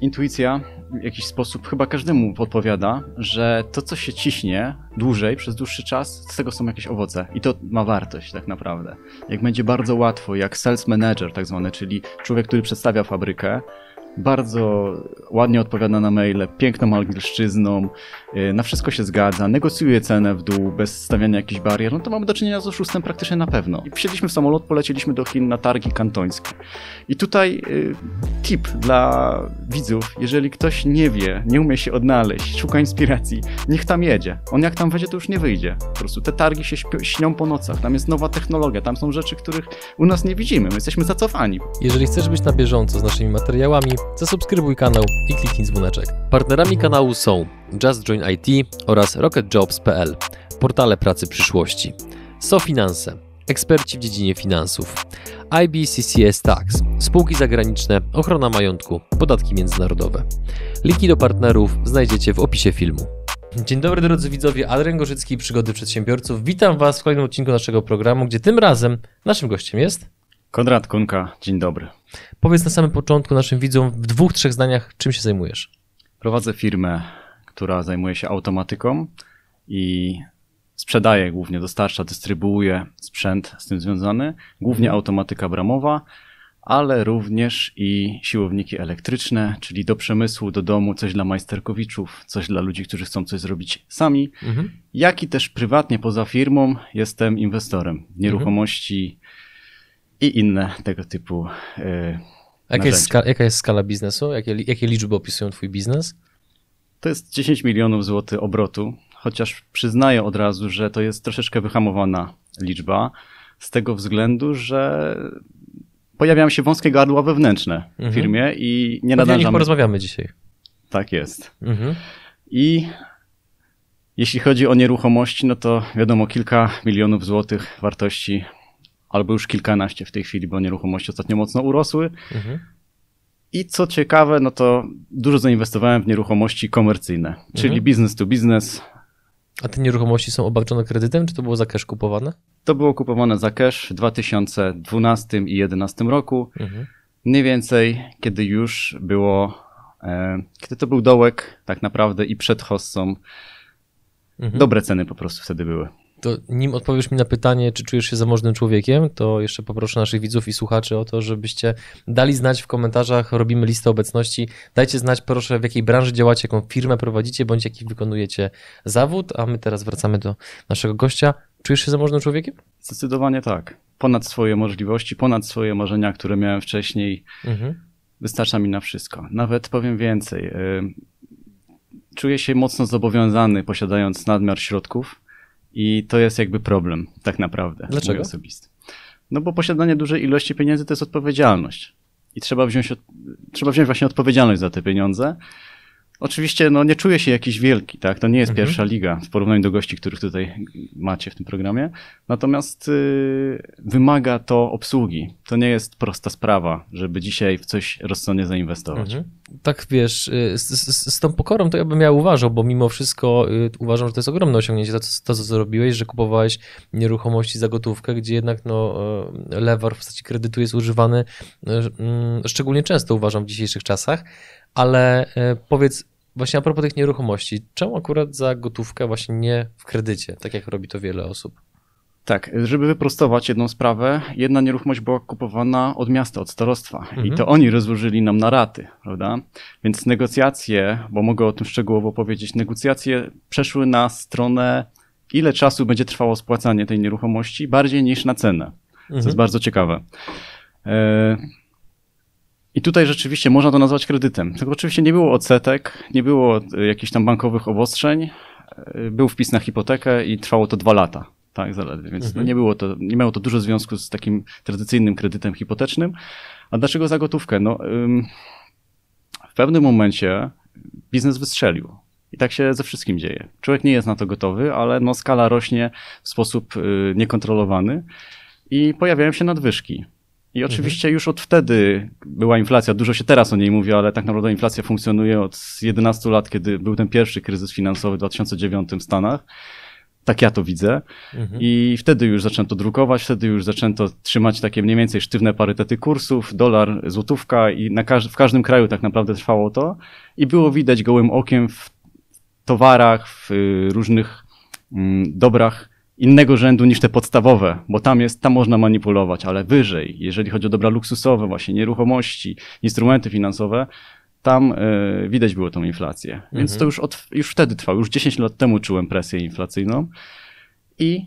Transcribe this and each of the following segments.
intuicja w jakiś sposób chyba każdemu podpowiada, że to, co się ciśnie dłużej, przez dłuższy czas, z tego są jakieś owoce. I to ma wartość tak naprawdę. Jak będzie bardzo łatwo, jak sales manager tak zwany, czyli człowiek, który przedstawia fabrykę, bardzo ładnie odpowiada na maile, piękną angielszczyzną, y, na wszystko się zgadza, negocjuje cenę w dół bez stawiania jakichś barier, no to mamy do czynienia z oszustem praktycznie na pewno. I wsiedliśmy w samolot, polecieliśmy do Chin na targi kantońskie. I tutaj y, tip dla widzów, jeżeli ktoś nie wie, nie umie się odnaleźć, szuka inspiracji, niech tam jedzie. On jak tam wejdzie, to już nie wyjdzie. Po prostu te targi się śnią po nocach, tam jest nowa technologia, tam są rzeczy, których u nas nie widzimy, my jesteśmy zacofani. Jeżeli chcesz być na bieżąco z naszymi materiałami, zasubskrybuj kanał i kliknij dzwoneczek. Partnerami kanału są Just Join IT oraz RocketJobs.pl, portale pracy przyszłości, SoFinanse, eksperci w dziedzinie finansów, IBCCS Tax, spółki zagraniczne, ochrona majątku, podatki międzynarodowe. Linki do partnerów znajdziecie w opisie filmu. Dzień dobry drodzy widzowie, Adrian Gorzycki, Przygody Przedsiębiorców. Witam Was w kolejnym odcinku naszego programu, gdzie tym razem naszym gościem jest... Konrad Kunka, dzień dobry. Powiedz na samym początku naszym widzom w dwóch, trzech zdaniach, czym się zajmujesz. Prowadzę firmę, która zajmuje się automatyką i sprzedaje głównie, dostarcza, dystrybuuje sprzęt z tym związany, głównie automatyka bramowa, ale również i siłowniki elektryczne, czyli do przemysłu, do domu, coś dla majsterkowiczów, coś dla ludzi, którzy chcą coś zrobić sami, Mhm. jak i też prywatnie poza firmą jestem inwestorem w nieruchomości i inne tego typu yy, Jaka jest, narzędzia. ska- jaka jest skala biznesu? Jakie, jakie liczby opisują Twój biznes? To jest 10 milionów złotych obrotu, chociaż przyznaję od razu, że to jest troszeczkę wyhamowana liczba, z tego względu, że pojawiają się wąskie gardła wewnętrzne w Mhm. firmie i nie o nich nadążamy. porozmawiamy dzisiaj. Tak jest. Mhm. I jeśli chodzi o nieruchomości, no to wiadomo, kilka milionów złotych wartości, albo już kilkanaście w tej chwili, bo nieruchomości ostatnio mocno urosły. Mhm. I co ciekawe, no to dużo zainwestowałem w nieruchomości komercyjne, czyli Mhm. business to business, A te nieruchomości są obarczone kredytem, czy to było za cash kupowane? To było kupowane za cash w 2012 i 2011 roku. Mhm. Mniej więcej, kiedy już było, e, kiedy to był dołek tak naprawdę i przed hossą. Mhm. Dobre ceny po prostu wtedy były. To nim odpowiesz mi na pytanie, czy czujesz się zamożnym człowiekiem, to jeszcze poproszę naszych widzów i słuchaczy o to, żebyście dali znać w komentarzach, robimy listę obecności. Dajcie znać proszę, w jakiej branży działacie, jaką firmę prowadzicie, bądź jaki wykonujecie zawód, a my teraz wracamy do naszego gościa. Czujesz się zamożnym człowiekiem? Zdecydowanie tak. Ponad swoje możliwości, ponad swoje marzenia, które miałem wcześniej, Mhm. wystarcza mi na wszystko. Nawet powiem więcej. Czuję się mocno zobowiązany, posiadając nadmiar środków, i to jest jakby problem, tak naprawdę. Dlaczego? Osobisty. No bo posiadanie dużej ilości pieniędzy to jest odpowiedzialność. I trzeba wziąć, trzeba wziąć właśnie odpowiedzialność za te pieniądze. Oczywiście no, nie czuję się jakiś wielki, tak? To nie jest Mhm. pierwsza liga w porównaniu do gości, których tutaj macie w tym programie. Natomiast y, wymaga to obsługi. To nie jest prosta sprawa, żeby dzisiaj w coś rozsądnie zainwestować. Mhm. Tak wiesz, y, z, z, tą pokorą to ja bym ja uważał, bo mimo wszystko y, uważam, że to jest ogromne osiągnięcie, to, co- to co zrobiłeś, że kupowałeś nieruchomości za gotówkę, gdzie jednak no, lewar w postaci kredytu jest używany mm, szczególnie często uważam w dzisiejszych czasach, ale powiedz właśnie a propos tych nieruchomości, czemu akurat za gotówkę właśnie nie w kredycie, tak jak robi to wiele osób? Tak, żeby wyprostować jedną sprawę, jedna nieruchomość była kupowana od miasta, od starostwa Mhm. i to oni rozłożyli nam na raty, prawda? Więc negocjacje, bo mogę o tym szczegółowo powiedzieć, negocjacje przeszły na stronę, ile czasu będzie trwało spłacanie tej nieruchomości, bardziej niż na cenę, co Mhm. jest bardzo ciekawe. E, I tutaj rzeczywiście można to nazwać kredytem. Tylko oczywiście nie było odsetek, nie było e, jakichś tam bankowych obostrzeń, e, był wpis na hipotekę i trwało to dwa lata. Tak, zaledwie. Więc Mhm. nie było to, nie miało to dużo związku z takim tradycyjnym kredytem hipotecznym. A dlaczego za gotówkę? No, w pewnym momencie biznes wystrzelił. I tak się ze wszystkim dzieje. Człowiek nie jest na to gotowy, ale no, skala rośnie w sposób y, niekontrolowany i pojawiają się nadwyżki. I oczywiście już od wtedy była inflacja, dużo się teraz o niej mówi, ale tak naprawdę inflacja funkcjonuje od 11 lat, kiedy był ten pierwszy kryzys finansowy w 2009 w Stanach. Tak ja to widzę. Mhm. I wtedy już zaczęto drukować, wtedy już zaczęto trzymać takie mniej więcej sztywne parytety kursów, dolar, złotówka i na każ w każdym kraju tak naprawdę trwało to. I było widać gołym okiem w towarach, w y, różnych mm, dobrach innego rzędu niż te podstawowe, bo tam jest, tam można manipulować, ale wyżej, jeżeli chodzi o dobra luksusowe, właśnie nieruchomości, instrumenty finansowe, tam y, widać było tą inflację. Więc Mhm. to już, od, już wtedy trwało, już 10 lat temu czułem presję inflacyjną i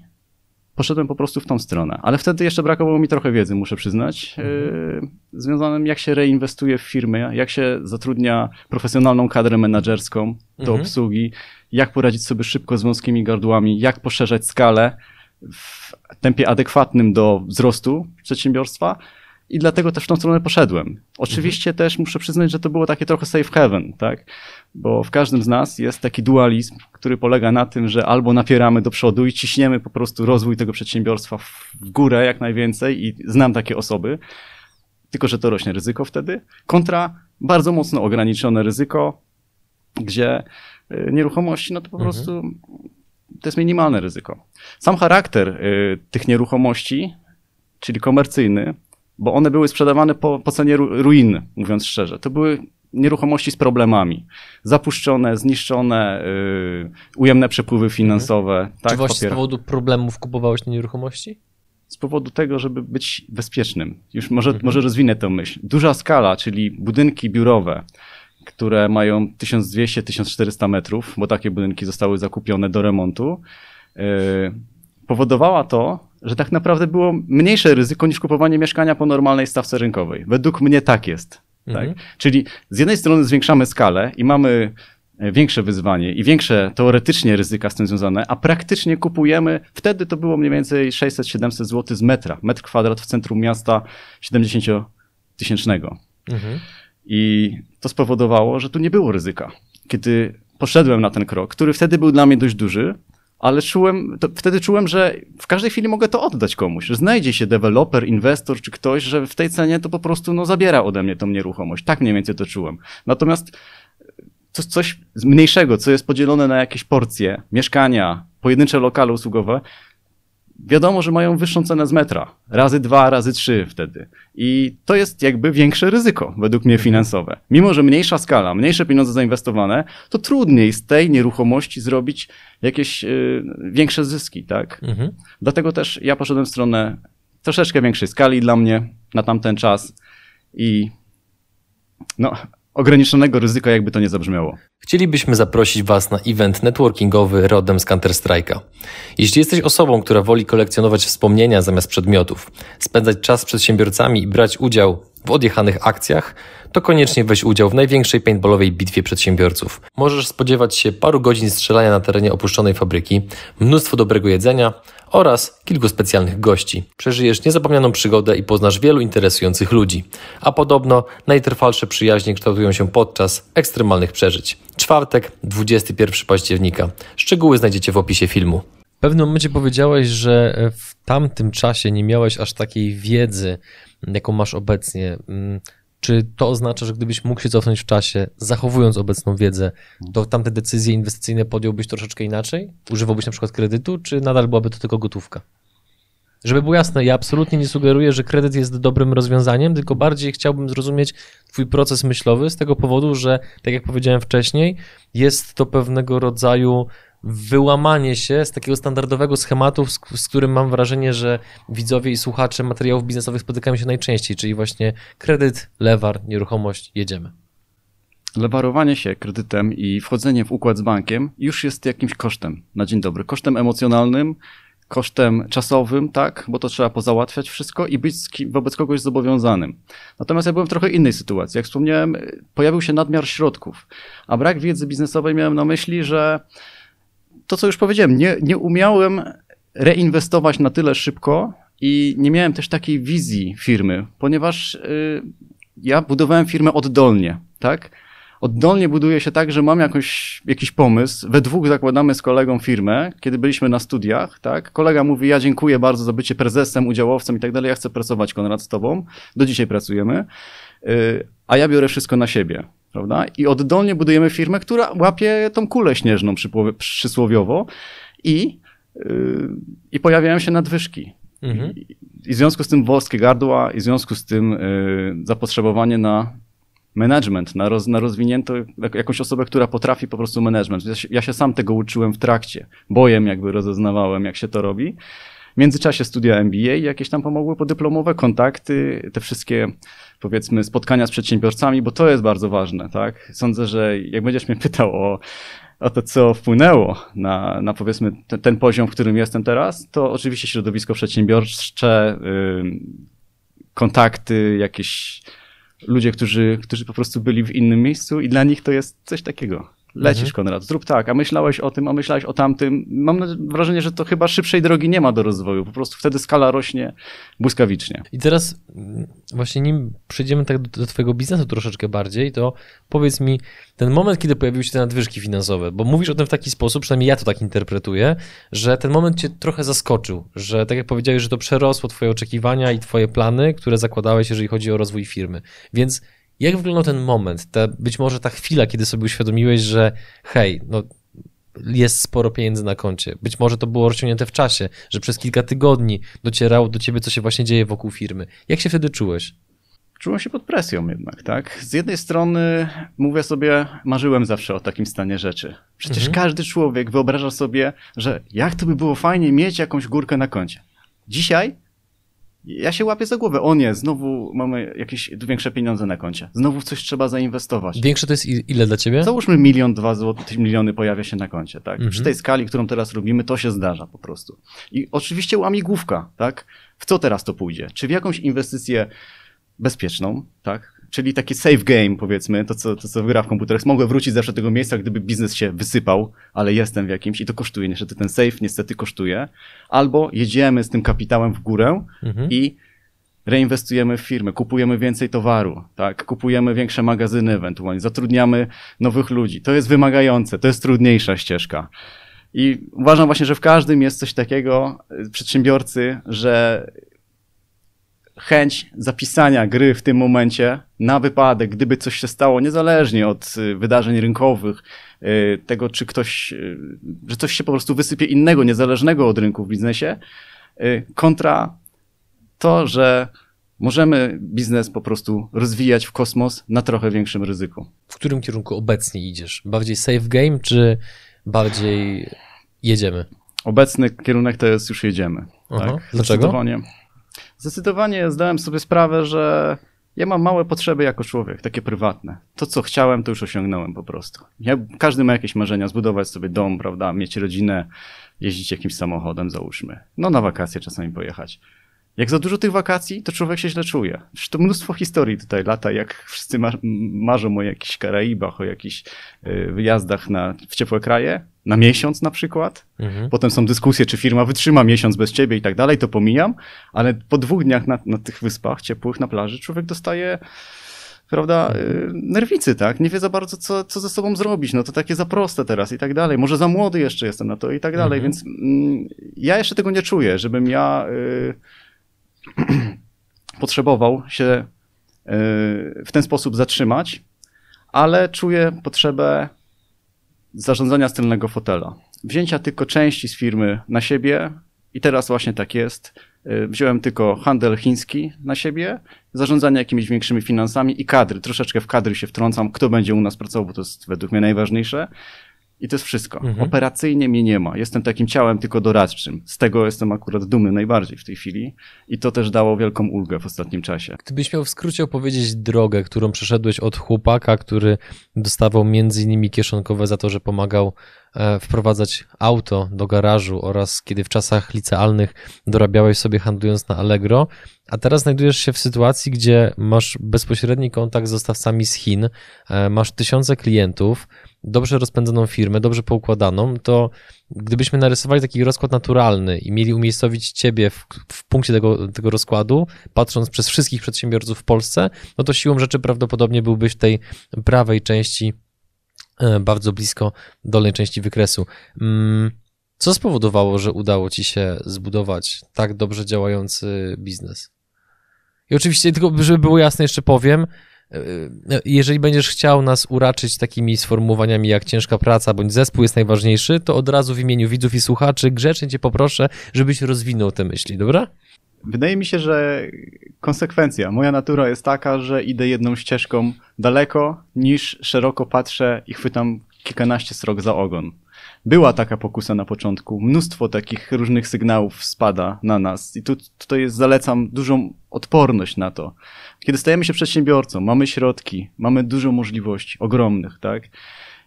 poszedłem po prostu w tą stronę. Ale wtedy jeszcze brakowało mi trochę wiedzy, muszę przyznać, yy, związanym jak się reinwestuje w firmy, jak się zatrudnia profesjonalną kadrę menedżerską do Mhm. obsługi, jak poradzić sobie szybko z wąskimi gardłami, jak poszerzać skalę w tempie adekwatnym do wzrostu przedsiębiorstwa. I dlatego też w tą stronę poszedłem. Oczywiście też muszę przyznać, że to było takie trochę safe haven, tak? Bo w każdym z nas jest taki dualizm, który polega na tym, że albo napieramy do przodu i ciśniemy po prostu rozwój tego przedsiębiorstwa w w górę jak najwięcej i znam takie osoby, tylko że to rośnie ryzyko wtedy, kontra bardzo mocno ograniczone ryzyko, gdzie y, nieruchomości, no to po Mhm. prostu to jest minimalne ryzyko. Sam charakter y, tych nieruchomości, czyli komercyjny, bo one były sprzedawane po, po cenie ru, ruiny, mówiąc szczerze. To były nieruchomości z problemami. Zapuszczone, zniszczone, y, ujemne przepływy finansowe. Czy Tak, właśnie z powodu problemów kupowałeś te nieruchomości? z powodu tego, żeby być bezpiecznym. Już może, Mhm. może rozwinę tę myśl. Duża skala, czyli budynki biurowe, które mają 1200-1400 metrów, bo takie budynki zostały zakupione do remontu, yy, powodowała to, że tak naprawdę było mniejsze ryzyko niż kupowanie mieszkania po normalnej stawce rynkowej. Według mnie tak jest. Mhm. Tak? Czyli z jednej strony zwiększamy skalę i mamy e, większe wyzwanie i większe teoretycznie ryzyka z tym związane, a praktycznie kupujemy, wtedy to było mniej więcej 600-700 zł z metra, metr kwadrat w centrum miasta 70-tysięcznego. Mhm. I to spowodowało, że tu nie było ryzyka. Kiedy poszedłem na ten krok, który wtedy był dla mnie dość duży, ale czułem, wtedy czułem, że w każdej chwili mogę to oddać komuś, że znajdzie się deweloper, inwestor czy ktoś, że w tej cenie to po prostu no, zabiera ode mnie tą nieruchomość. Tak mniej więcej to czułem. Natomiast coś, coś mniejszego, co jest podzielone na jakieś porcje, mieszkania, pojedyncze lokale usługowe, wiadomo, że mają wyższą cenę z metra. Razy dwa, razy trzy wtedy. I to jest jakby większe ryzyko, według mnie finansowe. Mimo, że mniejsza skala, mniejsze pieniądze zainwestowane, to trudniej z tej nieruchomości zrobić jakieś y, większe zyski, tak? Mhm. Dlatego też ja poszedłem w stronę troszeczkę większej skali dla mnie na tamten czas i no, ograniczonego ryzyka, jakby to nie zabrzmiało. Chcielibyśmy zaprosić Was na event networkingowy rodem z Counter-Strike'a. Jeśli jesteś osobą, która woli kolekcjonować wspomnienia zamiast przedmiotów, spędzać czas z przedsiębiorcami i brać udział w odjechanych akcjach, to koniecznie weź udział w największej paintballowej bitwie przedsiębiorców. Możesz spodziewać się paru godzin strzelania na terenie opuszczonej fabryki, mnóstwo dobrego jedzenia oraz kilku specjalnych gości. Przeżyjesz niezapomnianą przygodę i poznasz wielu interesujących ludzi. A podobno najtrwalsze przyjaźnie kształtują się podczas ekstremalnych przeżyć. Czwartek, 21 października. Szczegóły znajdziecie w opisie filmu. W pewnym momencie powiedziałeś, że w tamtym czasie nie miałeś aż takiej wiedzy, jaką masz obecnie. Mm, Czy to oznacza, że gdybyś mógł się cofnąć w czasie, zachowując obecną wiedzę, to tamte decyzje inwestycyjne podjąłbyś troszeczkę inaczej? Używałbyś na przykład kredytu, czy nadal byłaby to tylko gotówka? Żeby było jasne, ja absolutnie nie sugeruję, że kredyt jest dobrym rozwiązaniem, tylko bardziej chciałbym zrozumieć Twój proces myślowy z tego powodu, że, tak jak powiedziałem wcześniej, jest to pewnego rodzaju wyłamanie się z takiego standardowego schematu, z, z którym mam wrażenie, że widzowie i słuchacze materiałów biznesowych spotykają się najczęściej, czyli właśnie kredyt, lewar, nieruchomość, jedziemy. Lewarowanie się kredytem i wchodzenie w układ z bankiem już jest jakimś kosztem na dzień dobry. Kosztem emocjonalnym, kosztem czasowym, tak, bo to trzeba pozałatwiać wszystko i być wobec kogoś zobowiązanym. Natomiast ja byłem w trochę innej sytuacji. Jak wspomniałem, pojawił się nadmiar środków, a brak wiedzy biznesowej miałem na myśli, że to, co już powiedziałem, nie, nie umiałem reinwestować na tyle szybko i nie miałem też takiej wizji firmy, ponieważ y, ja budowałem firmę oddolnie, tak? Oddolnie buduje się tak, że mam jakoś, jakiś pomysł. We dwóch zakładamy z kolegą firmę, kiedy byliśmy na studiach, tak? Kolega mówi, ja dziękuję bardzo za bycie prezesem, udziałowcem i tak dalej, ja chcę pracować, Konrad, z tobą. Do dzisiaj pracujemy. Y, A ja biorę wszystko na siebie, prawda? I oddolnie budujemy firmę, która łapie tą kulę śnieżną przysłowiowo i yy, i pojawiają się nadwyżki. Mhm. I, I w związku z tym włoskie gardła, i w związku z tym yy, zapotrzebowanie na management, na, roz, na rozwinięto jak- jakąś osobę, która potrafi po prostu management. Ja się, ja się sam tego uczyłem w trakcie. Bojem jakby rozeznawałem, jak się to robi. W międzyczasie studia MBA jakieś tam pomogły podyplomowe, kontakty, te wszystkie powiedzmy spotkania z przedsiębiorcami, bo to jest bardzo ważne, tak? Sądzę, że jak będziesz mnie pytał o, o to, co wpłynęło na, na powiedzmy ten, ten poziom, w którym jestem teraz, to oczywiście środowisko przedsiębiorcze, ym, kontakty, jakieś ludzie, którzy, którzy po prostu byli w innym miejscu i dla nich to jest coś takiego. Lecisz, Mhm. Konrad, zrób tak, a myślałeś o tym, a myślałeś o tamtym. Mam wrażenie, że to chyba szybszej drogi nie ma do rozwoju. Po prostu wtedy skala rośnie błyskawicznie. I teraz mm, właśnie nim przejdziemy tak do, do twojego biznesu troszeczkę bardziej, to powiedz mi ten moment, kiedy pojawiły się te nadwyżki finansowe, bo mówisz o tym w taki sposób, przynajmniej ja to tak interpretuję, że ten moment cię trochę zaskoczył, że tak jak powiedziałeś, że to przerosło twoje oczekiwania i twoje plany, które zakładałeś, jeżeli chodzi o rozwój firmy. Więc jak wyglądał ten moment, ta, być może ta chwila, kiedy sobie uświadomiłeś, że hej, no jest sporo pieniędzy na koncie. Być może to było rozciągnięte w czasie, że przez kilka tygodni docierało do ciebie, co się właśnie dzieje wokół firmy. Jak się wtedy czułeś? Czułem się pod presją jednak, tak? Z jednej strony mówię sobie, marzyłem zawsze o takim stanie rzeczy. Przecież Mhm. każdy człowiek wyobraża sobie, że jak to by było fajnie mieć jakąś górkę na koncie. Dzisiaj ja się łapię za głowę. O nie, znowu mamy jakieś większe pieniądze na koncie. Znowu w coś trzeba zainwestować. Większe to jest ile dla ciebie? Załóżmy milion, dwa złotych, miliony pojawia się na koncie, tak? Mhm. Przy tej skali, którą teraz robimy, to się zdarza po prostu. I oczywiście łamigłówka, tak? W co teraz to pójdzie? Czy w jakąś inwestycję bezpieczną, tak? Czyli taki safe game, powiedzmy, to co, to co gra w komputerach. Mogę wrócić zawsze do tego miejsca, gdyby biznes się wysypał, ale jestem w jakimś i to kosztuje. Niestety ten safe niestety kosztuje. Albo jedziemy z tym kapitałem w górę Mhm. i reinwestujemy w firmę, kupujemy więcej towaru, tak? kupujemy większe magazyny ewentualnie, zatrudniamy nowych ludzi. To jest wymagające, to jest trudniejsza ścieżka. I uważam właśnie, że w każdym jest coś takiego y, przedsiębiorcy, że chęć zapisania gry w tym momencie na wypadek, gdyby coś się stało, niezależnie od y, wydarzeń rynkowych, y, tego czy ktoś, y, że coś się po prostu wysypie innego, niezależnego od rynku w biznesie, kontra to, że możemy biznes po prostu rozwijać w kosmos na trochę większym ryzyku. W którym kierunku obecnie idziesz? Bardziej safe game, czy bardziej jedziemy? Obecny kierunek to jest już jedziemy. Aha. Tak? Dlaczego? Zdecydowanie. Zdecydowanie zdałem sobie sprawę, że ja mam małe potrzeby jako człowiek, takie prywatne. To, co chciałem, to już osiągnąłem po prostu. Ja, każdy ma jakieś marzenia, zbudować sobie dom, prawda, mieć rodzinę, jeździć jakimś samochodem, załóżmy. No, na wakacje czasami pojechać. Jak za dużo tych wakacji, to człowiek się źle czuje. Przecież to mnóstwo historii tutaj lata, jak wszyscy mar- marzą o jakichś Karaibach, o jakichś y, wyjazdach na, w ciepłe kraje, na miesiąc na przykład. Mhm. Potem są dyskusje, czy firma wytrzyma miesiąc bez ciebie i tak dalej, to pomijam, ale po dwóch dniach na, na tych wyspach ciepłych, na plaży, człowiek dostaje, prawda, y, nerwicy, tak? Nie wie za bardzo, co, co ze sobą zrobić. No to takie za proste teraz i tak dalej. Może za młody jeszcze jestem na to i tak dalej, Mhm. więc mm, ja jeszcze tego nie czuję, żebym ja y, potrzebował się y, w ten sposób zatrzymać, ale czuję potrzebę zarządzania z tylnego fotela. Wzięcia tylko części z firmy na siebie i teraz właśnie tak jest. Y, Wziąłem tylko handel chiński na siebie, zarządzanie jakimiś większymi finansami i kadry. Troszeczkę w kadry się wtrącam, kto będzie u nas pracował, bo to jest według mnie najważniejsze. I to jest wszystko. Mhm. Operacyjnie mnie nie ma. Jestem takim ciałem tylko doradczym. Z tego jestem akurat dumny najbardziej w tej chwili. I to też dało wielką ulgę w ostatnim czasie. Gdybyś miał w skrócie opowiedzieć drogę, którą przeszedłeś od chłopaka, który dostawał między innymi kieszonkowe za to, że pomagał e, wprowadzać auto do garażu oraz kiedy w czasach licealnych dorabiałeś sobie handlując na Allegro, a teraz znajdujesz się w sytuacji, gdzie masz bezpośredni kontakt z dostawcami z Chin, e, masz tysiące klientów, dobrze rozpędzoną firmę, dobrze poukładaną, to gdybyśmy narysowali taki rozkład naturalny i mieli umiejscowić ciebie w, w punkcie tego, tego rozkładu, patrząc przez wszystkich przedsiębiorców w Polsce, no to siłą rzeczy prawdopodobnie byłbyś w tej prawej części, e, bardzo blisko dolnej części wykresu. Mm, Co spowodowało, że udało ci się zbudować tak dobrze działający biznes? I oczywiście, tylko żeby było jasne, jeszcze powiem, jeżeli będziesz chciał nas uraczyć takimi sformułowaniami jak ciężka praca bądź zespół jest najważniejszy, to od razu w imieniu widzów i słuchaczy grzecznie cię poproszę, żebyś rozwinął te myśli, dobra? Wydaje mi się, że konsekwencja, moja natura jest taka, że idę jedną ścieżką daleko, niż szeroko patrzę i chwytam kilkanaście srok za ogon. Była taka pokusa na początku, mnóstwo takich różnych sygnałów spada na nas i tu, tutaj jest, zalecam dużą odporność na to. Kiedy stajemy się przedsiębiorcą, mamy środki, mamy dużo możliwości, ogromnych, tak?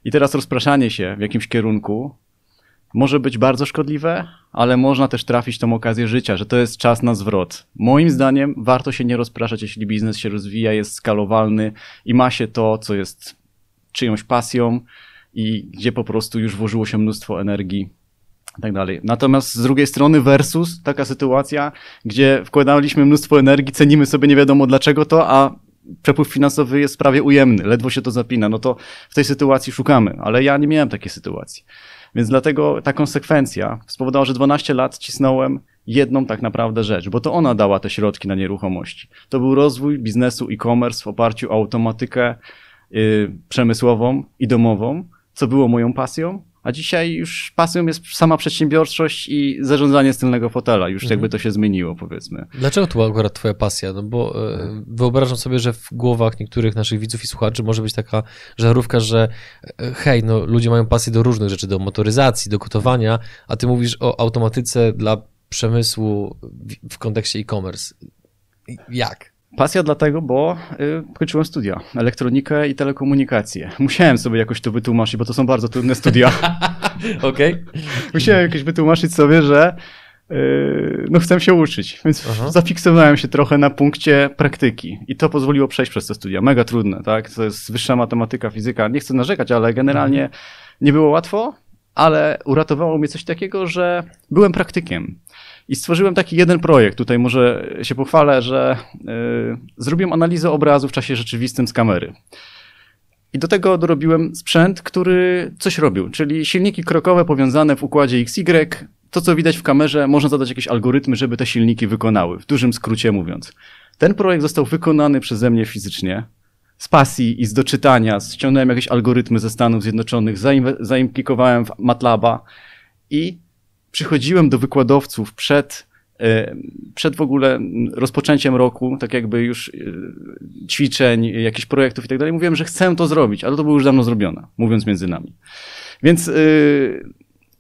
I teraz rozpraszanie się w jakimś kierunku może być bardzo szkodliwe, ale można też trafić tą okazję życia, że to jest czas na zwrot. Moim zdaniem warto się nie rozpraszać, jeśli biznes się rozwija, jest skalowalny i ma się to, co jest czyjąś pasją i gdzie po prostu już włożyło się mnóstwo energii i tak dalej. Natomiast z drugiej strony versus taka sytuacja, gdzie wkładaliśmy mnóstwo energii, cenimy sobie nie wiadomo dlaczego to, a przepływ finansowy jest prawie ujemny, ledwo się to zapina, no to w tej sytuacji szukamy, ale ja nie miałem takiej sytuacji. Więc dlatego ta konsekwencja spowodowała, że 12 lat cisnąłem jedną tak naprawdę rzecz, bo to ona dała te środki na nieruchomości. To był rozwój biznesu e-commerce w oparciu o automatykę yy, przemysłową i domową, co było moją pasją, a dzisiaj już pasją jest sama przedsiębiorczość i zarządzanie z tylnego fotela. Już mhm. jakby to się zmieniło, powiedzmy. Dlaczego to akurat twoja pasja? No bo e, wyobrażam sobie, że w głowach niektórych naszych widzów i słuchaczy może być taka żarówka, że e, hej, no ludzie mają pasję do różnych rzeczy, do motoryzacji, do gotowania, a ty mówisz o automatyce dla przemysłu w kontekście e-commerce. Jak? Pasja dlatego, bo y, kończyłem studia, elektronikę i telekomunikację. Musiałem sobie jakoś to wytłumaczyć, bo to są bardzo trudne studia. Okej. Okay. Musiałem jakoś wytłumaczyć sobie, że y, no chcę się uczyć, więc Aha. zafiksowałem się trochę na punkcie praktyki i to pozwoliło przejść przez te studia. Mega trudne, tak? To jest wyższa matematyka, fizyka. Nie chcę narzekać, ale generalnie mhm. nie było łatwo, ale uratowało mnie coś takiego, że byłem praktykiem. I stworzyłem taki jeden projekt. Tutaj może się pochwalę, że yy, zrobiłem analizę obrazu w czasie rzeczywistym z kamery. I do tego dorobiłem sprzęt, który coś robił, czyli silniki krokowe powiązane w układzie XY. To, co widać w kamerze, można zadać jakieś algorytmy, żeby te silniki wykonały, w dużym skrócie mówiąc. Ten projekt został wykonany przeze mnie fizycznie, z pasji i z doczytania. Ściągnąłem jakieś algorytmy ze Stanów Zjednoczonych, zaimplikowałem w MATLABa i przychodziłem do wykładowców przed, e, przed w ogóle rozpoczęciem roku, tak jakby już e, ćwiczeń, jakichś projektów i tak dalej, mówiłem, że chcę to zrobić, ale to było już dawno zrobione, mówiąc między nami. Więc e,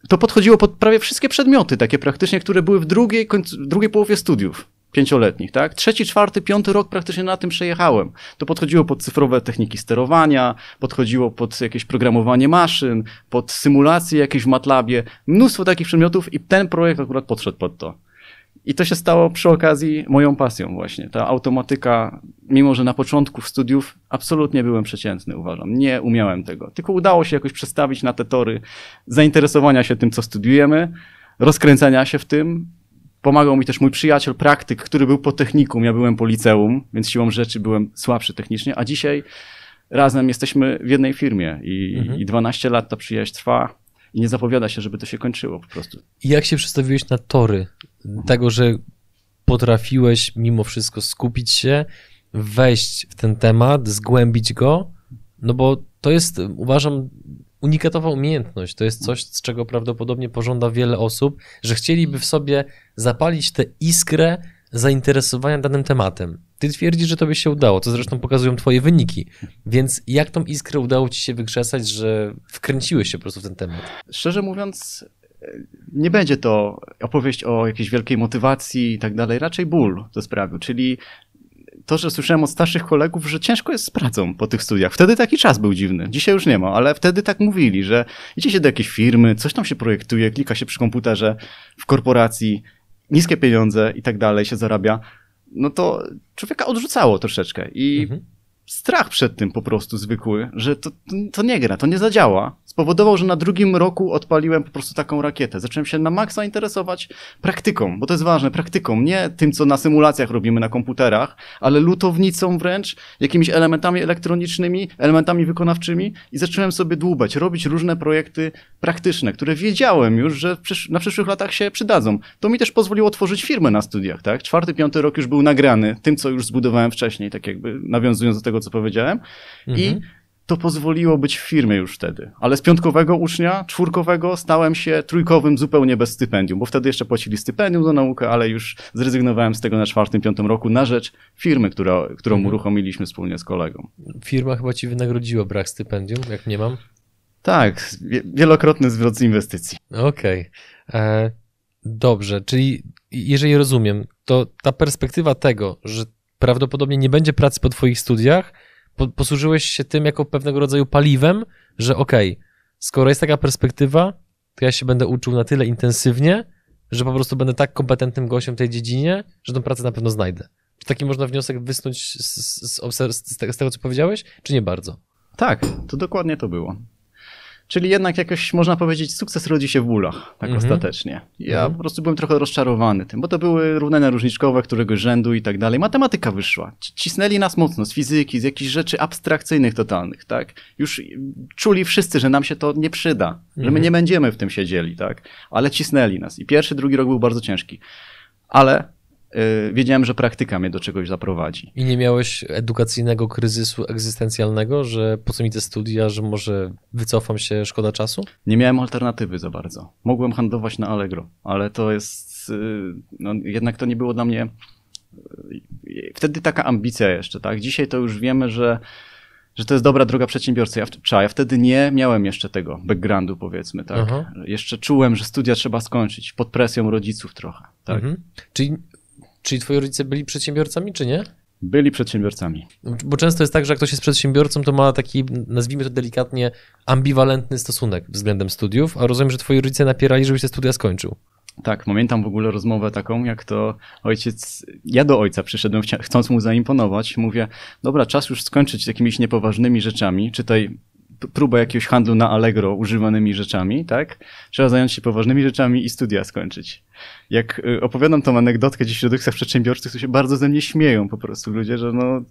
to podchodziło pod prawie wszystkie przedmioty, takie praktycznie, które były w drugiej, drugiej połowie studiów pięcioletnich, tak? Trzeci, czwarty, piąty rok praktycznie na tym przejechałem. To podchodziło pod cyfrowe techniki sterowania, podchodziło pod jakieś programowanie maszyn, pod symulacje jakieś w MATLABie, mnóstwo takich przedmiotów i ten projekt akurat podszedł pod to. I to się stało przy okazji moją pasją właśnie. Ta automatyka, mimo że na początku studiów absolutnie byłem przeciętny, uważam. Nie umiałem tego. Tylko udało się jakoś przestawić na te tory zainteresowania się tym, co studiujemy, rozkręcania się w tym Pomagał mi też mój przyjaciel, praktyk, który był po technikum, ja byłem po liceum, więc siłą rzeczy byłem słabszy technicznie, a dzisiaj razem jesteśmy w jednej firmie i, mhm. i 12 lat ta przyjaźń trwa i nie zapowiada się, żeby to się kończyło po prostu. I jak się przedstawiłeś na tory tego, że potrafiłeś mimo wszystko skupić się, wejść w ten temat, zgłębić go, no bo to jest, uważam, unikatowa umiejętność. To jest coś, z czego prawdopodobnie pożąda wiele osób, że chcieliby w sobie zapalić tę iskrę zainteresowania danym tematem. Ty twierdzisz, że to by się udało, to zresztą pokazują twoje wyniki. Więc jak tą iskrę udało ci się wykrzesać, że wkręciłeś się po prostu w ten temat? Szczerze mówiąc, nie będzie to opowieść o jakiejś wielkiej motywacji i tak dalej, raczej ból to sprawił, czyli to, że słyszałem od starszych kolegów, że ciężko jest z pracą po tych studiach. Wtedy taki czas był dziwny. Dzisiaj już nie ma, ale wtedy tak mówili, że idzie się do jakiejś firmy, coś tam się projektuje, klika się przy komputerze w korporacji, niskie pieniądze i tak dalej się zarabia. No to człowieka odrzucało troszeczkę i mhm. Strach przed tym po prostu zwykły, że to, to nie gra, to nie zadziała spowodował, że na drugim roku odpaliłem po prostu taką rakietę. Zacząłem się na maksa interesować praktyką, bo to jest ważne, praktyką, nie tym, co na symulacjach robimy na komputerach, ale lutownicą wręcz, jakimiś elementami elektronicznymi, elementami wykonawczymi i zacząłem sobie dłubać, robić różne projekty praktyczne, które wiedziałem już, że na przyszłych latach się przydadzą. To mi też pozwoliło tworzyć firmę na studiach, tak? Czwarty, piąty rok już był nagrany tym, co już zbudowałem wcześniej, tak jakby nawiązując do tego, tego, co powiedziałem. Mhm. I to pozwoliło być w firmie już wtedy. Ale z piątkowego ucznia, czwórkowego stałem się trójkowym zupełnie bez stypendium, bo wtedy jeszcze płacili stypendium za naukę, ale już zrezygnowałem z tego na czwartym, piątym roku na rzecz firmy, która, którą Mhm. uruchomiliśmy wspólnie z kolegą. Firma chyba ci wynagrodziła brak stypendium, jak nie mam. Tak, wie- wielokrotny zwrot z inwestycji. Okej. E, Dobrze, czyli jeżeli rozumiem, to ta perspektywa tego, że prawdopodobnie nie będzie pracy po twoich studiach, po, posłużyłeś się tym jako pewnego rodzaju paliwem, że okej, skoro jest taka perspektywa, to ja się będę uczył na tyle intensywnie, że po prostu będę tak kompetentnym gościem w tej dziedzinie, że tą pracę na pewno znajdę. Czy taki można wniosek wysnuć z, z, z, z tego, co powiedziałeś, czy nie bardzo? Tak, to dokładnie to było. Czyli jednak jakoś można powiedzieć, sukces rodzi się w bólach, tak Mhm. ostatecznie. Ja Mhm. po prostu byłem trochę rozczarowany tym, bo to były równania różniczkowe, któregoś rzędu i tak dalej. Matematyka wyszła. Ci- Cisnęli nas mocno z fizyki, z jakichś rzeczy abstrakcyjnych totalnych, tak? Już czuli wszyscy, że nam się to nie przyda, że my Mhm. nie będziemy w tym siedzieli, tak? Ale cisnęli nas. I pierwszy, drugi rok był bardzo ciężki. Ale wiedziałem, że praktyka mnie do czegoś zaprowadzi. I nie miałeś edukacyjnego kryzysu egzystencjalnego, że po co mi te studia, że może wycofam się, szkoda czasu? Nie miałem alternatywy za bardzo. Mogłem handlować na Allegro, ale to jest. y, No, jednak to nie było dla mnie. y, Wtedy taka ambicja jeszcze, tak? Dzisiaj to już wiemy, że, że to jest dobra droga przedsiębiorcy. Ja, ja wtedy nie miałem jeszcze tego backgroundu, powiedzmy, tak? Aha. Jeszcze czułem, że studia trzeba skończyć pod presją rodziców trochę, tak? Mhm. Czyli, czyli twoi rodzice byli przedsiębiorcami, czy nie? Byli przedsiębiorcami. Bo często jest tak, że jak ktoś jest przedsiębiorcą, to ma taki, nazwijmy to delikatnie, ambiwalentny stosunek względem studiów, a rozumiem, że twoi rodzice napierali, żebyś te studia skończył. Tak, pamiętam w ogóle rozmowę taką, jak to ojciec, ja do ojca przyszedłem, chcąc mu zaimponować, mówię, dobra, czas już skończyć z jakimiś niepoważnymi rzeczami, czytaj p- próbę jakiegoś handlu na Allegro używanymi rzeczami, tak? Trzeba zająć się poważnymi rzeczami i studia skończyć. Jak y, opowiadam tą anegdotkę gdzieś w środowiskach przedsiębiorczych, to się bardzo ze mnie śmieją po prostu ludzie, że no